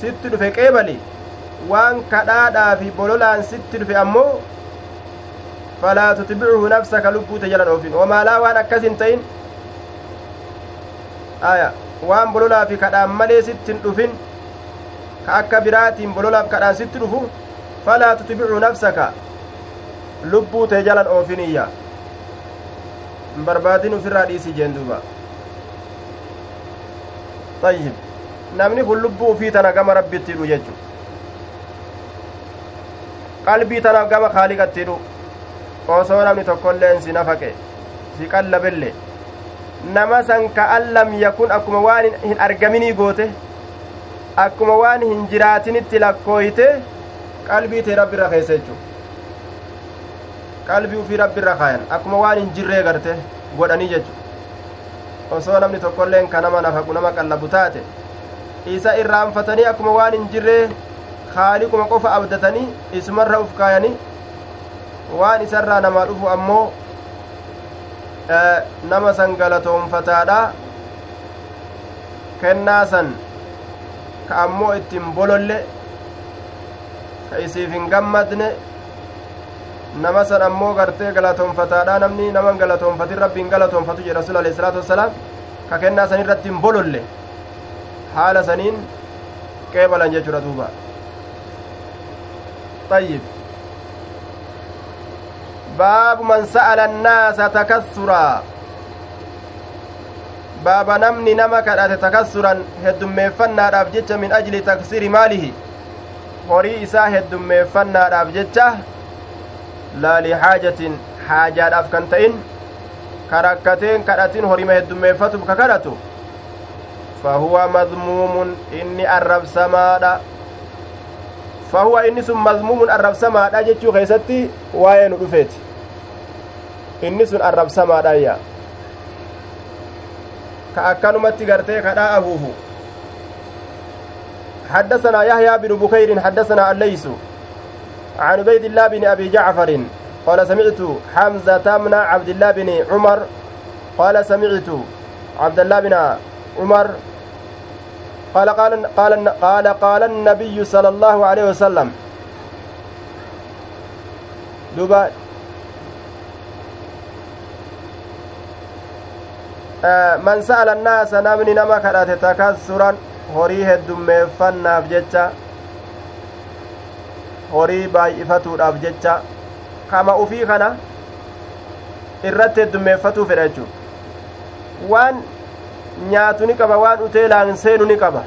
sitti dhufe qeebali waan kadhaadhaa fi bololaan sitti dhufe ammoo falaa tutbicuhu nafsaka lubbuute jalan oofin wamaalaa waan akkas hin ta'in aya waan bololaa fi kadhaan malee sitti hin dhufin ka akka biraatiin bololaaf kadhaan sitti dhufu falaa tutbicu nafsaka lubbuute jalan oofiniyya hin barbaadin ufirraa dhiisii jeen duuba ayyib namni kun lubbuu ufii tana gama rabbitti hidhu jechu qalbii tana gama kaaliqatti hidhu osoo namni tokkoilleen si nafaqe si qallabelle nama san ka an lam yakun akkuma waan hin argaminii goote akkuma waan hin jiraatinitti lakkooyte qalbii tee rabbi irra keessa jechu qalbii ufii rabbi irra kaayan akkuma waan hin jirree garte godhanii jechu osoo namni tokkoilleen ka nama nafaqu nama qallabu taate isa irraanfatanii akkuma waan hin jirree haaliquma qofa abdatanii isumarra uf kaayanii waan isarraa namaa dhufu ammoo nama san galatoonfataadha kennaa san ka ammoo ittiin bololle ka isiif hin gammadne nama san ammoo gartee galatoonfataadha namni naman galatoonfatin rabbiin galatoonfatu jedhe rasul alehi salaatu wassalaam ka kennaa san irratti hin bololle haala saniin qeebalan jechuudha duuba طيب باب من سأل الناس تكسرا باب نمني كدات تكسرا هدميفناadhaaf jecha min ajli taksiri maalihi horii isaa heddummeeffannaadhaaf jecha laa lihaajatin haajaadhaaf kan ta'in karakkateen kadhatin horima heddummeeffatuuf ka kadhatu fahuwa madmuumun inni arrabsamaadha fahuwa inni sun madmuumun arrabsamaadha jechuu keessatti waa'ee nu dhufeeti inni sun arrabsamaadhayya ka akkanumatti gartee kadhaa afuufu حدثنا يحيى بن بكير حدثنا الليث عن عبيد الله بن ابي جعفر قال سمعت حمزه بن عبد الله بن عمر قال سمعت عبد الله بن عمر قال قال قال قال قال النبي صلى الله عليه وسلم دوبا من سأل الناس نمني نما كرات تكسرا horii heddummeeffannaaf jecha horii baay'ifatuudhaaf jecha kama ufii kana irratti heddummeeffatuu fedha jechuudha waan nyaatu ni qaba waan uteelaan seenu ni qaba.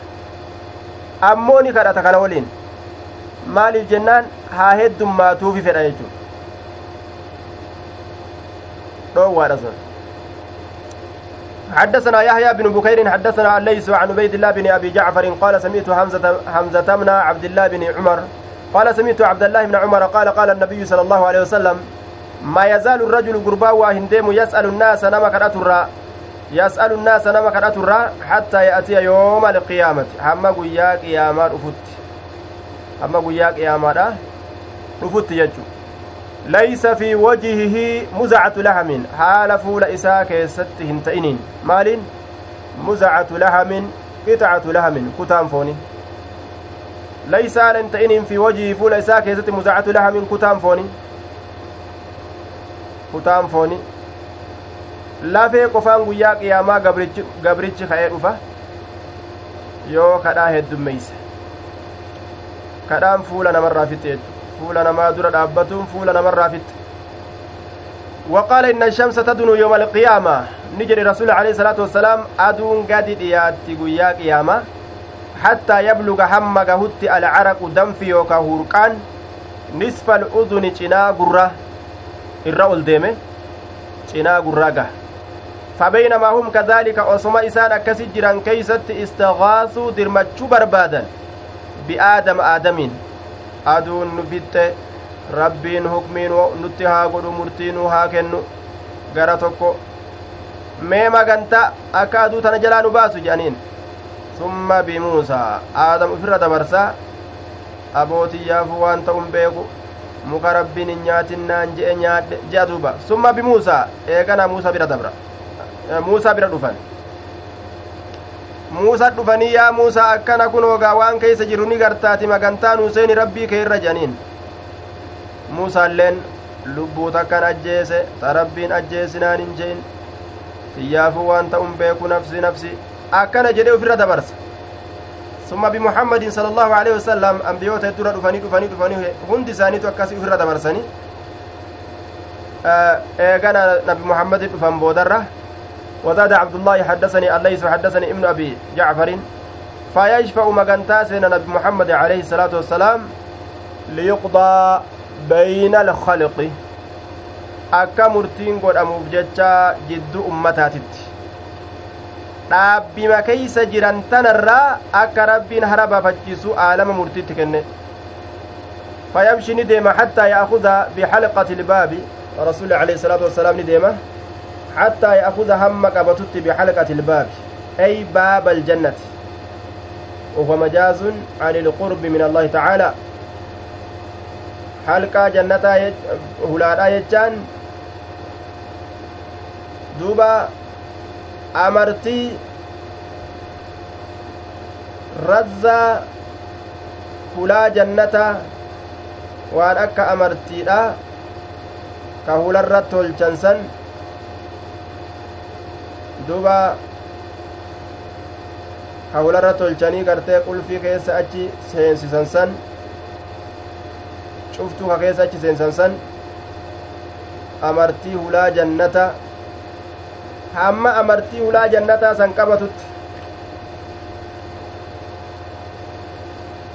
Ammoo ni kadhata kana waliin. Maaliif jennaan? Haa heddummaatuufi fedha jechuu dhoowwaadha sun. حدثنا يحيى بن بكير حدثنا الليث عن عبيد الله بن أبي جعفر قال سمعت حمزة حمزة بن عبد الله بن عمر قال سمعت عبد الله بن عمر قال قال النبي صلى الله عليه وسلم ما يزال الرجل قربا وهندم يسأل الناس نما كراتورا يسال الناس نما كراتورا حتى ياتي يوم القيامه هم قيا قيامه رفت هم قيا قيامه رفت يجو wajhihi muzacatu lahamin haala fuula isaa keessatti hin ta'iniin maaliin muzacatu lahamin qixacatu lahamin kutaan fooni laysa haala hin ta'iniin fi wajhihi fuula isaa keessatti muzacatu lahamin kutaan fooni kutaan fooni lafee qofaan guyyaa qiyaamaa gabrichi ka'ee dhufa yoo kadhaa heddummeeyse kadhaan fuula namarraa jechu fuula namaa dura dhaabbatuun fuula namarraa fixxe وقال إن الشمس تدنو يوم القيامة نجري رسول عليه الصلاة والسلام أدون قد دياتي قيا قيامة حتى يبلغ هم قهت العرق دم في يوكا هورقان نصف الأذن چنا قرة الرأول ديمه چنا قرة فبينما هم كذلك أصما إسان أكسي جران كيست استغاثوا درمتشو بربادا بآدم آدمين hukmiin nutti haa godhu murtii nu haa kennu gara tokko mee magantaa akka aduu tana jalaa nu baasu jedhaniin summa bimuusaa aadam ufirra dabarsaa abootiyyaafu waan ta'un beeku muka rabbiin hin nyaatinnaan je'e nyaadhe je'a duuba summa bimuusaa eegana muusa bira dabra bira dhufan muusa dhufanii yaa muusaa akkana kunoogaa waan keeysa jiru ni gartaati magantaan huseeni rabbii kee irra jedhaniin muusaalleen lubbuu takkan ajjeese ta rabbiin ajjeesinaan hin je'in xiyyaafuu waan ta'un beeku nafsi nafsi akkana jedhe ufirra dabarsa summa bimuhammadin sala allahu aleyhi wasalam ambiyoota heddura dhufanii dhufanii dhufanii hundi isaaniitu akkasi ufirra dabarsanii eegana nabi muhammadin dhufan boodarra وزاد عبد الله حدثني الليث حدثني ابن أبي جعفر فيشفع مغنتا سيدنا نبي محمد عليه الصلاة والسلام ليقضى بين الخلق akka murtiin godhamuuf jecha jidduu ummataatitti dhaabbima keeysa jiran tanarraa akka rabbiin hara baafachiisu aalama murtiitti kenne fayamshi ni deema xattaa ya'kuda bixalqati ilbaabi rasuuli alayhi salaatu wasalaam ni deema حتى يأخذ هم قبتت بحلقة الباب. أي باب الجنة. وهو مجاز عن القرب من الله تعالى. حلقة جنة هلالا يجان. دوبا أمرتي رزا hulaa jannata waan akka amartiidha ka hularratti tolchansan duba hawlarra tolchanii gartee qulfii keessa achi seensisan san cuftuu ka keessa achi seensan san amartii hulaa jannata hamma amartii hulaa jannataa san qabatutti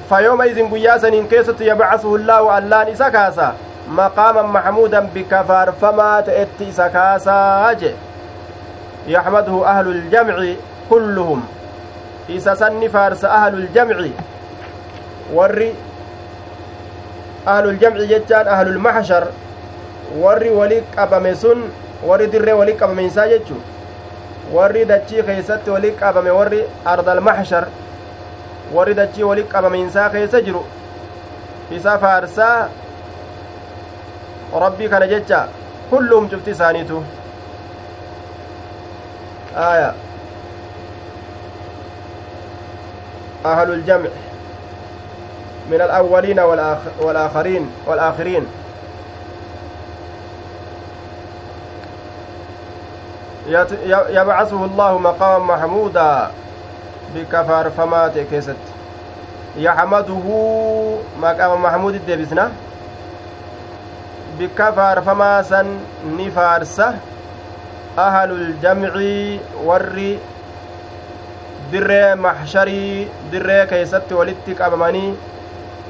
fayooma izin guyyaa saniin keessatti yabcasuhu llaahu allaan isa kaasa maqaaman maxmuudan bika faarfamaa ta'etti isa kaasaa jee يحمده أهل الجمع كلهم. إذا سن فارس أهل الجمع. ور أهل الجمع جتان أهل المحشر. ور ولي قبم سن ور در ولي قبم إنسا جتشو. ور دچي خيست ولي قبم ور أرض المحشر. دچي ولي قبم إنسا خيس جرو. إذا فارسا ربي كان جتشا. كلهم شفت سانيتو. آية. أهل الجمع من الأولين والآخرين والآخرين. يبعثه الله مقام محمودا بكفار فمات كيست. يحمده مقام محمود الدبسنا بكفار فما سن نفارسه ahalul jamci warri dirree maxsharii dirree keeysatti walitti qabamanii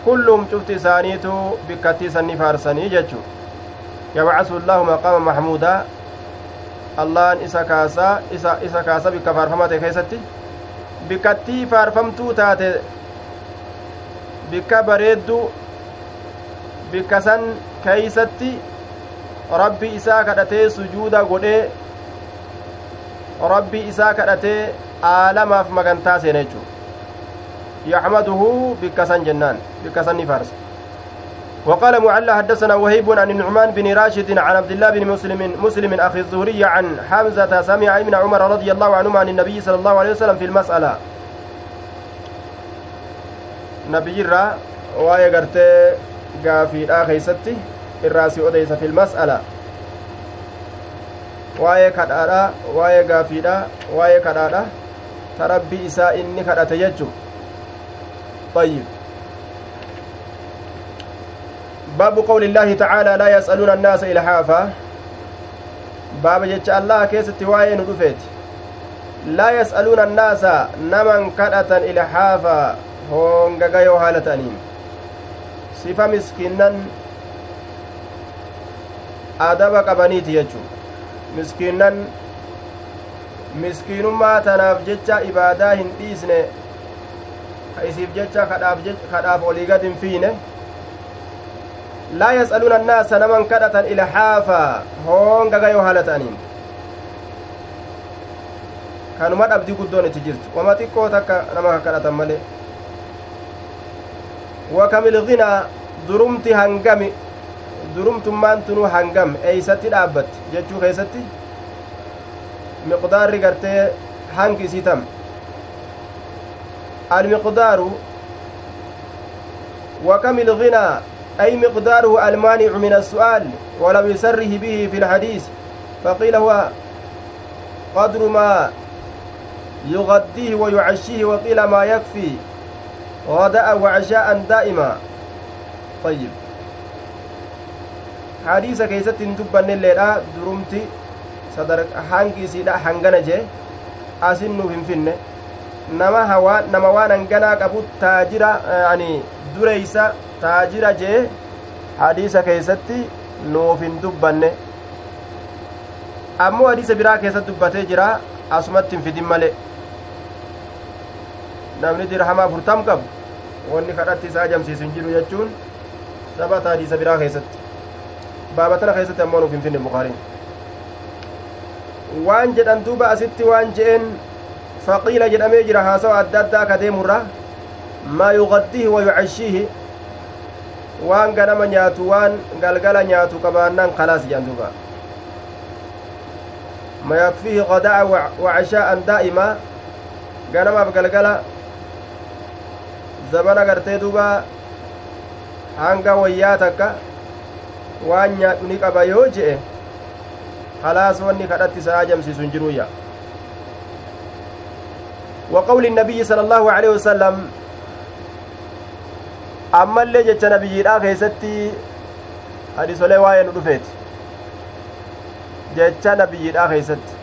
kullum cufti isaaniitu bikkattii sanni faarsanii jechuu yabcasu llaahu maqaama maxmuudaa allahan isa kaasaa isa isa kaasa bikka faarfamate keessatti bikkattii faarfamtuu taate bikka bareeddu bikka san keeysatti rabbi isaa kadhatee sujuuda godhee rabbi isaa kadhatee aalamaaf magantaa seena jechuu yaxmaduhu bikka san jennaan bikka san ni faarsa. وقال معلى حدثنا وهيب عن النعمان بن راشد عن عبد الله بن مسلم مسلم أخي الزهري عن حمزة سمع ابن عمر رضي الله عنهما عن النبي صلى الله عليه وسلم في المسألة. نبي الرا واي غرتي غافي خيستي الراسي اوديس في المسألة. Waa'ee kadhaadha waa'ee gaafiidha waa'ee kadhaadha. Ta rabbi isaa inni kadhate jechu طيب باب قول الله تعالى لا يسألون الناس إلحافا باب جتش الله كيست واين رفيت لا يسألون الناس نمن كدة إلحافا هونغا غيو هالتانين صفة مسكينا أدب قبنيتي يجو miskiinnan miskiinummaa tanaaf jecha ibaadaa hin dhiisne isiif jecha kadhaaf olii gad hin fiine laa yas'aluuna annaasa naman kadhatan ilhaafa hoonga gayoo haala ta'aniin kanuma dhabdii guddoon itti jirtu wama xiqqoo takka nama ka kadhatan malee wakamil ginaa durumti hangami durumtummaan tunuu hangam eeysatti dhaabbatti jechuu keessatti miqdaarri gartee hangi isii tam المقدار وكم الغنى أي مقداره المانع من السؤال ولم يسره به في الحديث فقيل هو قدر ما يغديه ويعشيه وقيل ما يكفي غداء وعشاء دائما طيب hadiisa keessatti hin dubbannelleedha durumti hangi isiidha hangana jee asin nuuf hin finne nama hawaa nama waan hanganaa qabu taajira ani dureeysa taajira jee hadiisa keessatti nuuf hin dubbanne ammoo hadiisa biraa keessatti dubbatee jira asumatti hin fidin male namni dirhama afurtam qabu wanni kadhatti isaa jamsiisu hin jiru jechuun sabata hadiisa biraa keessatti baaba tana keessatti ammoo nuuf hin finne bukaariin waan jedhan duuba asitti waan je'een faqiila jedhamee jira haasawa adda addaa ka deemurra maa yugaddihi wa yucashiihi waan ganama nyaatu waan galgala nyaatu qabaannaan kalaas jedhan duuba ma yakfiihi qada'a wa cashaa'an daa'ima ganamaaf galgala zabana gartee duuba hanga wayyaa takka waan nyaadhu ni qaba yoo je'e halaas wanni kadhatti isa ajamsiisu hin jiruyya وقول النبي صلى الله عليه وسلم أما اللي جتش نبي الآخر ستي هذه سولي واين رفيت جتش نبي الآخر ستي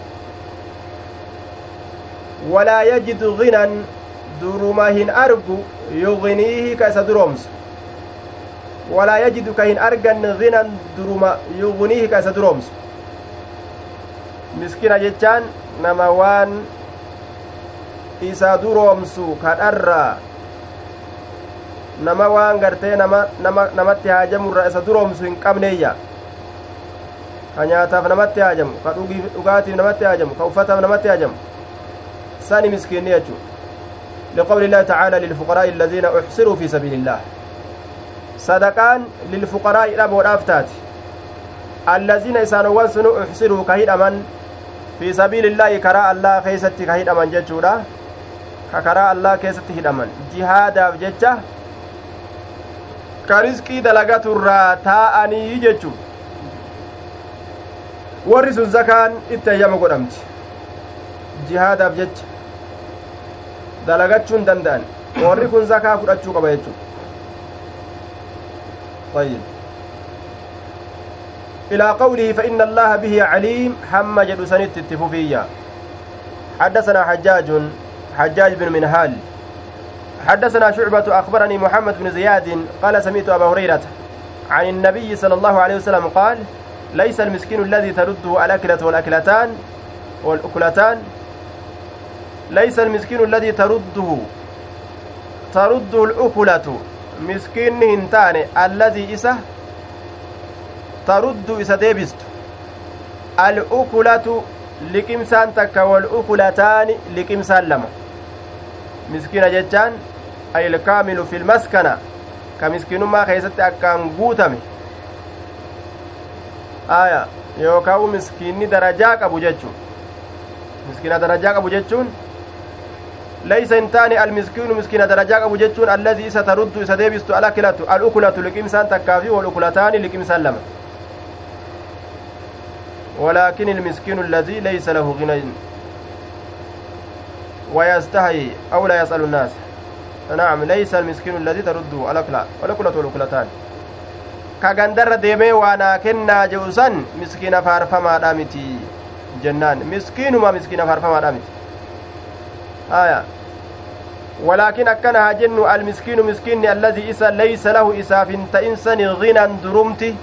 ولا يجد غنى درمهن أرجو يغنيه كأس درومس arganne ginan duruma yuguniihi ka isa duroomsu miskina jechaan nama waan isa duroomsu kadharraa nama waan gartee nama namatti haajamurra isa duroomsu hin qabneeyya ka nyaataaf namatti haajamu ka dhugaatiif namatti haajamu ka uffataaf namatti haajamu sani miskiinni jechuu liqawli illaahi tacaala lilfuqaraa'i aladiina uxsiruu fi sabiili illaah sadaqaan lilfuqaraa'i dhaboodhaaf taati allaziina isaanowwan sunu uxsiruu ka hidhaman fi sabiilillaahi karaa allaa keeysatti ka hidhaman jechuudha ka karaa allaa keessatti hidhaman jihaadaaf jecha ka risqii dalagaturraa taa'anii jechu warri sun zakaan itti ayyama godhamti jihaadaaf jecha dalagachuun danda'an warri kun zakaa fudhachuu qaba jechuudha طيب. إلى قوله فإن الله به عليم حم جد سنت التفوفية. حدثنا حجاج حجاج بن منهال. حدثنا شعبة أخبرني محمد بن زياد قال سمعت أبا هريرة عن النبي صلى الله عليه وسلم قال ليس المسكين الذي ترده الأكلة والأكلتان والأكلتان ليس المسكين الذي ترده ترده الأكلة مسكين هنتان الذي إسه ترد إسا ديبست الأكلة liqimsaan takka wal ukulataani liqimsaan lama miskiina jechaan ayilkaamilu filmaskana ka miskiinummaa keessatti akkaan guutame aya yookaa u miskiinni darajaa qabu jechuun miskiina darajaa qabu jechuun darajaa qabu jechuun allazii isa taruddu isa deebistu alakilatu alukulatu liqimsaan takkaa fi wal ukulataani liqimsaan lama ولكن المسكين الذي ليس له غنى. ويستحي أو لا يسأل الناس. نعم ليس المسكين الذي ترده الأكلة والأكلة والأكلتان. كغندر ديمي وانا كنا جوسا مسكين فارفما دامتي. جنان مسكين ما مسكين فارفما دامتي. آية. ولكن أكنها جن المسكين مسكين الذي إسا ليس له إساف تئنسن غنى درمتي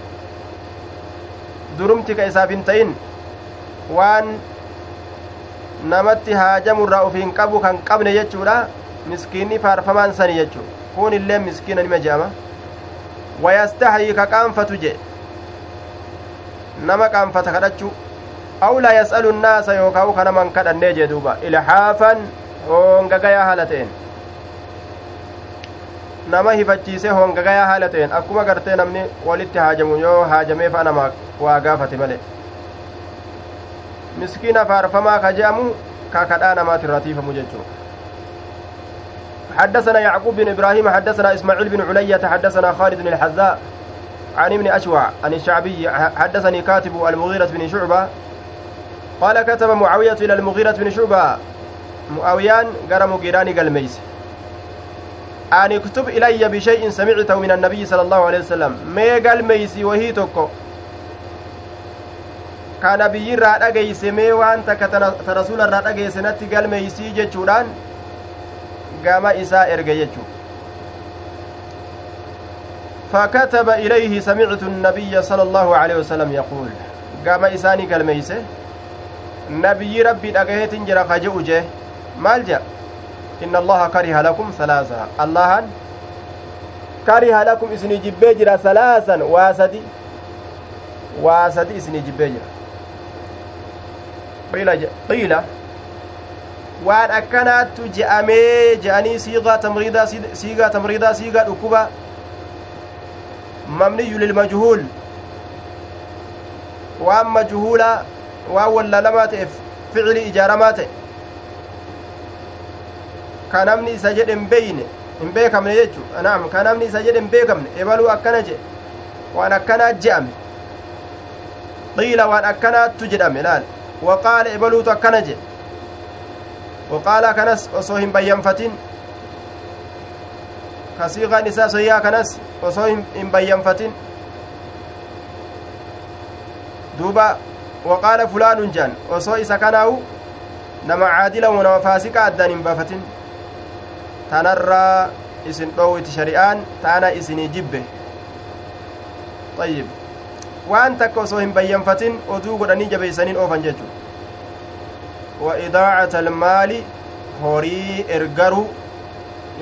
haajamurraa uf hin qabu kan qabne jechuudha miskiinni faarfamaan sani jechu kun illee miskiina nima je'ama wayastahyii ka qaanfatu je nama qaanfata kadhachuu aw laa yas'alu nnaasa yookaa u kanaman kadhannee jee duuba ilhaafan hoongagayaa haala ta'en nama hifachiisee hongagayaa haala ta'een akkuma gartee namni walitti haajamu yoo haajamee fa'a nama waa gaafate male miskiina faarfamaa ka je'amu ka kadhaa namaati irraa tiifamu jechuudha حدثنا يعقوب بن إبراهيم حدثنا إسماعيل بن علية حدثنا خالد بن الحذاء عن ابن أشوع عن الشعبي حدثني كاتب المغيرة بن شعبة قال كتب معاوية إلى المغيرة بن شعبة معاويان قرم جيراني قلميس أن اكتب إلي بشيء سمعته من النبي صلى الله عليه وسلم mee galmeeysi wahii tokko ka nabiyyi irraa dhageeyse mee waan takka ta rasuula irraa dhageeyse natti galmeeysii jechuudhaan gama isaa erge jechuu فكتب إليه سمعت النبي صلى الله عليه وسلم يقول قام إساني قلميسه نبي ربي دقيت جرى خجئ جه مال جاء lakum salaasa allahan kariha lakum isinii jibbee jira salaasan waa sadi waa sadi isinii jibbee jira qiila waan akkanaattu je'amee je'anii siigaa tamriidaa siigaa tamriidaa siigaa dhukkuba mamniyyu lilmajhuul waan majhuulaa waan wallalamaa ta'eef ficili ijaaramaa ta'e ka namni isa jedhe hin beeyne hin beekamne jechu naam ka namni isa jedhe hin beekamne ebaluu akkana jedhe waan akkanaa je'ame qiila waan akkanaattu jedhame laal waqaala ebaluutu akkana jedhe waqaala kanas osoo hin bayyanfatin kasiiqaan isaa soyyaa kanas osoo hin bayyanfatin duuba waqaala fulaanun jaan osoo isa kanaawu nama caadila nama faasiqa addaan hin baafatin tanarraa isin dhoowwiti shari'aan taana isinii jibbe ayyib waan takka osoo hin bayyanfatin oduu godhanii jabeeysaniin oofan jechu wa idaacata almaali horii ergaru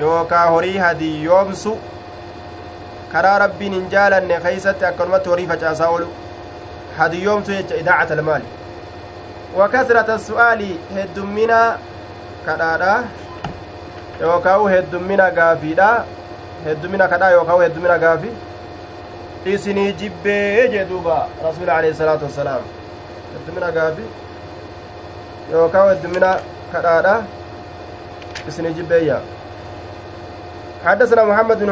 yookaa horii hadiyyoomsu karaa rabbiin hin jaalanne keeysatti akkanumatti horii facaasaa oolu hadiyyoomsu jecha idaacata almaali wa kasrata su'aali heddummina kadhaadha yookaan heddummina gaafiidha heddummina kadhaa yookaan heddummina gaafi isinii jibbee jee duuba rasuuli alayhi salaatu wassalaam heddummina gaafi yookaan heddummina kadhaadha isinii jibbeeyya حدثنا محمد بن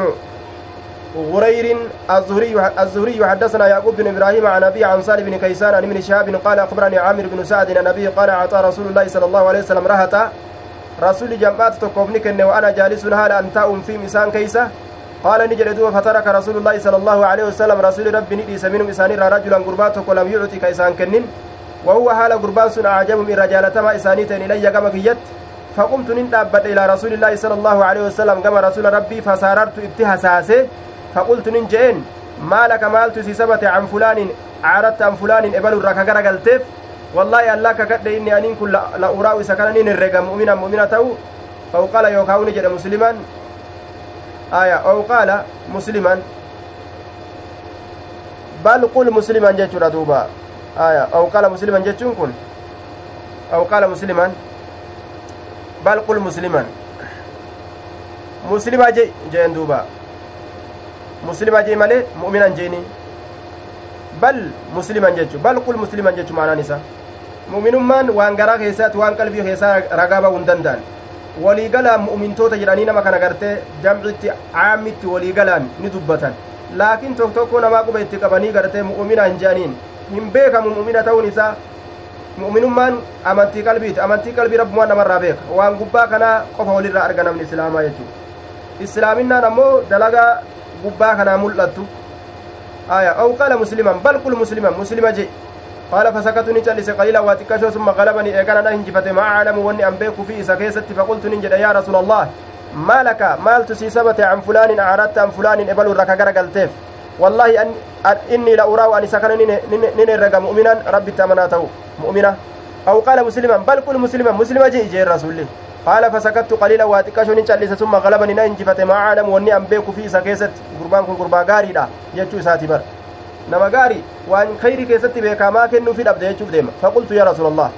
غرير الزهري الزهري حدثنا يعقوب بن إبراهيم عن ابي عن صالح بن كيسان عن ابن شهاب قال اخبرني عامر بن سعد ان النبي قال اعطى رسول الله صلى الله عليه وسلم رهتا رسول جمعات تقوفني كن وأنا جالس هذا أن تاؤم في مسان كيسة. قال نجد دوب فترك رسول الله صلى الله عليه وسلم رسول ربي نديس منهم إساني رجلا قرباتك ولم يعطي كيسان كنن. وهو حال قربان سن أعجب من رجالتما إسانيتين إلي كما كيت. فقمت نندابت إلى رسول الله صلى الله عليه وسلم كما رسول ربي فساررت اتهساسه فقلت ننجئن ما لك مالت سيسبت عن فلان؟ عارت عن فلان إبل الركا قلتف. والله الله كقد إني أنين كل لا أراوي سكنني الرقا مؤمنا مؤمنا تو أو؟ قال يوكاون جد مسلما آية. أو قال مسلما بل قل مسلما جتشورا دوبا. آية. أو قال مسلما جتشون كن أو قال مسلما بل قل مسلما مسلما جي جين دوبا. مسلما جي مالي؟ مؤمنا جيني. بل مسلما جتشو بل قل مسلما جتشو معنى نساء؟ Mu'minummaan waan garaa keessaatti waan qalbii keessaa ragaa ba'uu hin danda'an waliigalaan mu'mintoota jedhanii nama kana gartee jamcitti caamitti waliigalaan ni dubbatan laakiin tokko tokko namaa quba itti qabanii gartee mu'mina hin je'aniin hin beekamu mu'mina ta'uun isaa mu'minummaan amantii qalbiiti amantii qalbii rabbumaan namarraa beeka waan gubbaa kanaa qofa walirraa arga namni islaamaa jechuudha islaaminaan ammoo dalagaa gubbaa kanaa mul'attu aya aw qaala musliman bal qul musliman muslima je قال فسكت نجلس قليلا واتكشو ثم غلبني. ايقانا نهنجفت ما أعلم وإني انبيك في سكيست فقلت ننجد. يا رسول الله ما لك؟ مال تسيسبت عن فلان أعرضت عن فلان إبل ركا قلتيف والله أن إني لأراه أن سكن ننرق مؤمنا. ربي تمناته. مؤمنا. أو قال مسلما. بل قل مسلما. مسلما جي جي الرسول. قال فسكت قليلا واتكشو نجلس ثم غلبني. نهنجفت ما أعلم وإني انبيك في سكيست قربان قربا غاري يجو ساتي بر. Nama gaarii waan khayrii keessatti beekamaa kennuufi dhabde jechuuf deema faqultu yaa rasuula allah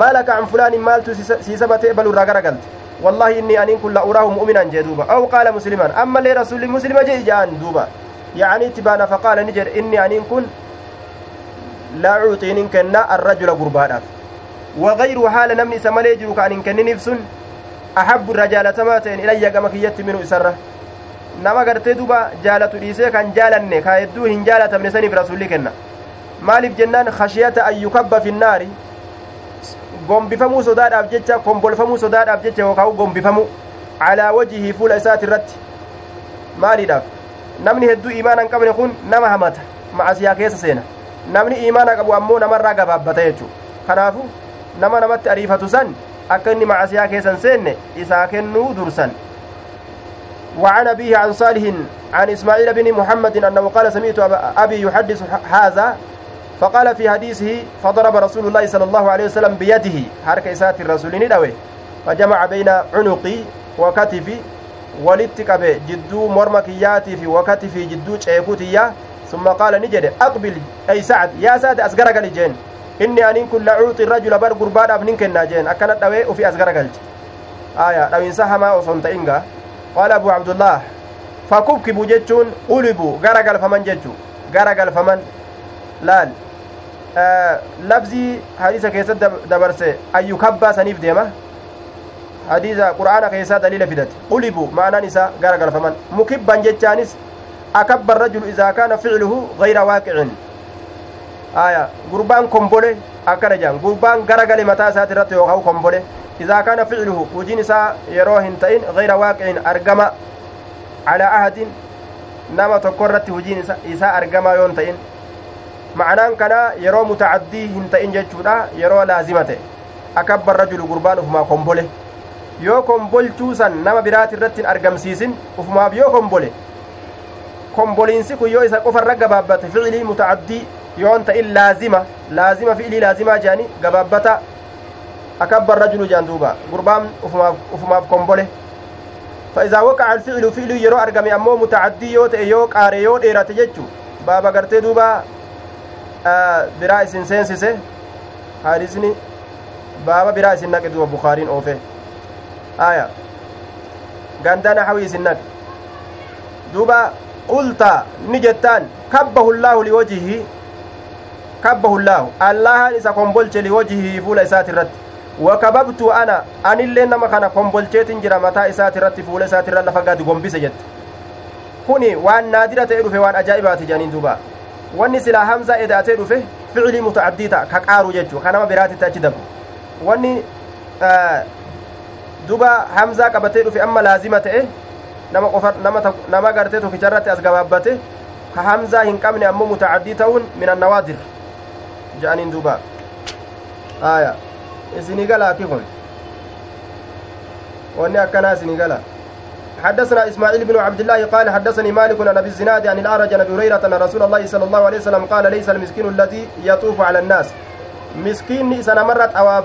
maa laka an fulaanin maaltu sii sabate balu irraa garagalte wallaahi inni aniin kun la uraahu mu'minan jee duuba aw qaala musliman ammallee rasuulli muslima jee ijaan duuba yacanii itti baana faqaala ni jedhe inni aniin kun laa cuuxiinin kenna arrajula gurbaadhaaf وغير حال نمني سمالي جرو كان إن كنني فسن أحب الرجال تماتين إلي كما كيت منه إسره nama gartee duba jaalatu dhiisee kan jaalanne ka hedduu hin jaalatamne saniif rasulli kenna maaliif jennaan khashiyata an yukabba finnaari gombifamuu sodaadhaaf jecha kombolfamuu sodaadhaaf jecha yookaan gombifamu calaa wajihii fuula isaati irratti maaliidhaaf namni hedduu imaana hin qabne kun nama hamata macasiyaa keessa seena namni imaana qabu ammoo namarraa gabaabbata jechuu kanaafu nama namatti ariifatu san akka inni macasiyaa keessa hin seenne isaa kennuu dursan وعن أبيه عن صالح عن إسماعيل بن محمد أنه قال سمعت أبي يحدث هذا فقال في حديثه فضرب رسول الله صلى الله عليه وسلم بيده حركة إسات الرسول ندوي فجمع بين عنقي وكتفي wakati fi jidduu ceekutiyya summa qaala ni jedhe aqbil ey sacd yaa saate as garagali jeen inni aniin kun lacuuxi rajula bar gurbaadhaaf nin kennaa jeen akkana dhawee ufi as garagalche aya dhawinsa hamaa osoo hin ta'ingaa abu abdullah fakubkibu jechuun ulibu gara galfaman jechuu gara galfaman laal labzii hadiisa keessatti dabarse ayyukabbaa saniif deema hadiisa qur'aana keessaa daliila fidate ulibu ma'anaan isaa gara galfaman mukibban jechaanis akabba rajulu idaa kaana ficluhu gayra waaqicin aya gurbaan kombole akkana jedhan gurbaan gara gale mataa isaati irratti yookaan kombole إذا كان فعله وجين إساء يروهن تئن غير واقع أرقم على عهد نما تقرت وجين إساء أرقم يون تئن kana yeroo mutacadii hin ta'in jechuudha yeroo laazimate akabba rajulu gurbaan ufumaa kombole yoo kombolchuusan nama biraati irratti hin argamsiisin ufumaaf yoo kombole komboliinsi kun yoo isa qofarra gabaabbate ficilii mutacadii yoon ta'in laazima laazima fi'ilii laazimaa jedhani gabaabbata akabba rajulu jaan duuba gurbaan ufumaaf kombole فإذا وقع الفعل فعل يرو أرقمي أمو متعدي يو تأي يو قاري يو ديرات جيتشو. بابا قرتي دوبا آه برا إسن سينسيسي حارسني. بابا برا إسن نك دوبا بخارين أوفي. آية. غندانا حوي إسن نك دوبا قلت نجتان. كبه الله لوجهه. كبه الله. الله إذا قنبلت لوجهه فول إسات الرد. Wakababtu ana anillee nama kana kombolcheetin jira mataa isaati irratti fuula isaati irra lafa gadi gombise jette kuni waan naadira ta'e dhufe waan ajaa'ibaati jedhaniin duuba wanni silaa hamzaa edaatee dhufe ficilii mutaaddii ta'a ka qaaru jechuu ka nama biraatitti achi dabu wanni duba hamzaa qabatee dhufe amma laazima ta'e nama qofa nama nama gartee tokkicharratti as gabaabbate ka hamzaa hin qabne ammoo mutaaddii ta'uun min annawaadir jedhaniin duuba aayaa isinii galaaki kun wanni akkanaa isinii gala حدثنا اسماعيل بن عبد الله قال حدثني مالك عن ابي الزناد عن الاعرج عن ابي هريره ان رسول الله صلى الله عليه وسلم قال ليس المسكين الذي يطوف على الناس مسكين سنه مرت اواف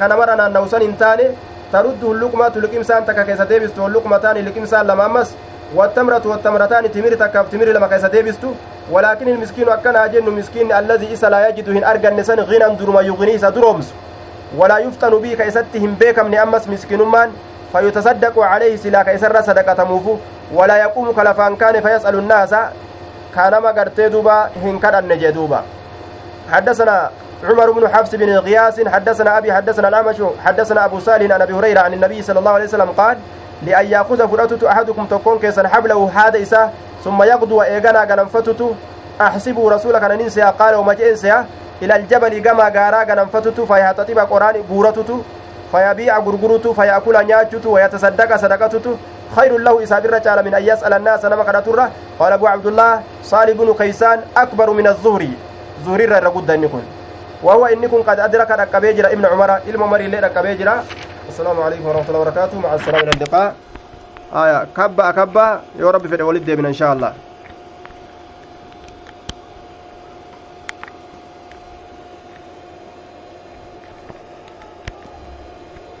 كان مرنا نوسن انتاني ترده اللقمة لقمسان تكا كيسا ديبستو واللقمتان لقمسان لما أمس والتمرة والتمرتان تمر تكاف تمر لما كيسا ديبستو ولكن المسكين أكنا جن مسكين الذي إسا لا يجد هن أرقى النسان غنى درما يغني ولا يفتن به كيستهم بيكم نأمس مسكين من فيتصدق عليه سلا كيسر صدقة موفو ولا يقوم كلفان كان فيسأل الناس كان ما دوبا هن كان دوبا. حدثنا عمر بن حفص بن غياس حدثنا أبي حدثنا الأعمش حدثنا أبو سالم عن أبي هريرة عن النبي صلى الله عليه وسلم قال لأن يأخذ فرأتت أحدكم تكون كيسا حبله هذا ثم يغدو إيغانا غنمفتت أحسب رسولك أن ننسى قال وما جئنسى إلى الجبل كما غارا غنمفتت فيهتطب قرآن بورتت فيبيع غرغرت فيأكل نياجت ويتصدق صدقتت خير له إسابر تعالى من أن يسأل الناس نما قال أبو عبد الله صالح بن كيسان أكبر من الظهر ظهر الرقود دنكن وهو إني كن قد أدرك ركبي جرا ابن عمر إلما مري اللي ركبي جرا السلام عليكم ورحمة الله وبركاته. مع السلامة إلى آية كبا كبا. يا رب في الولد من إن شاء الله.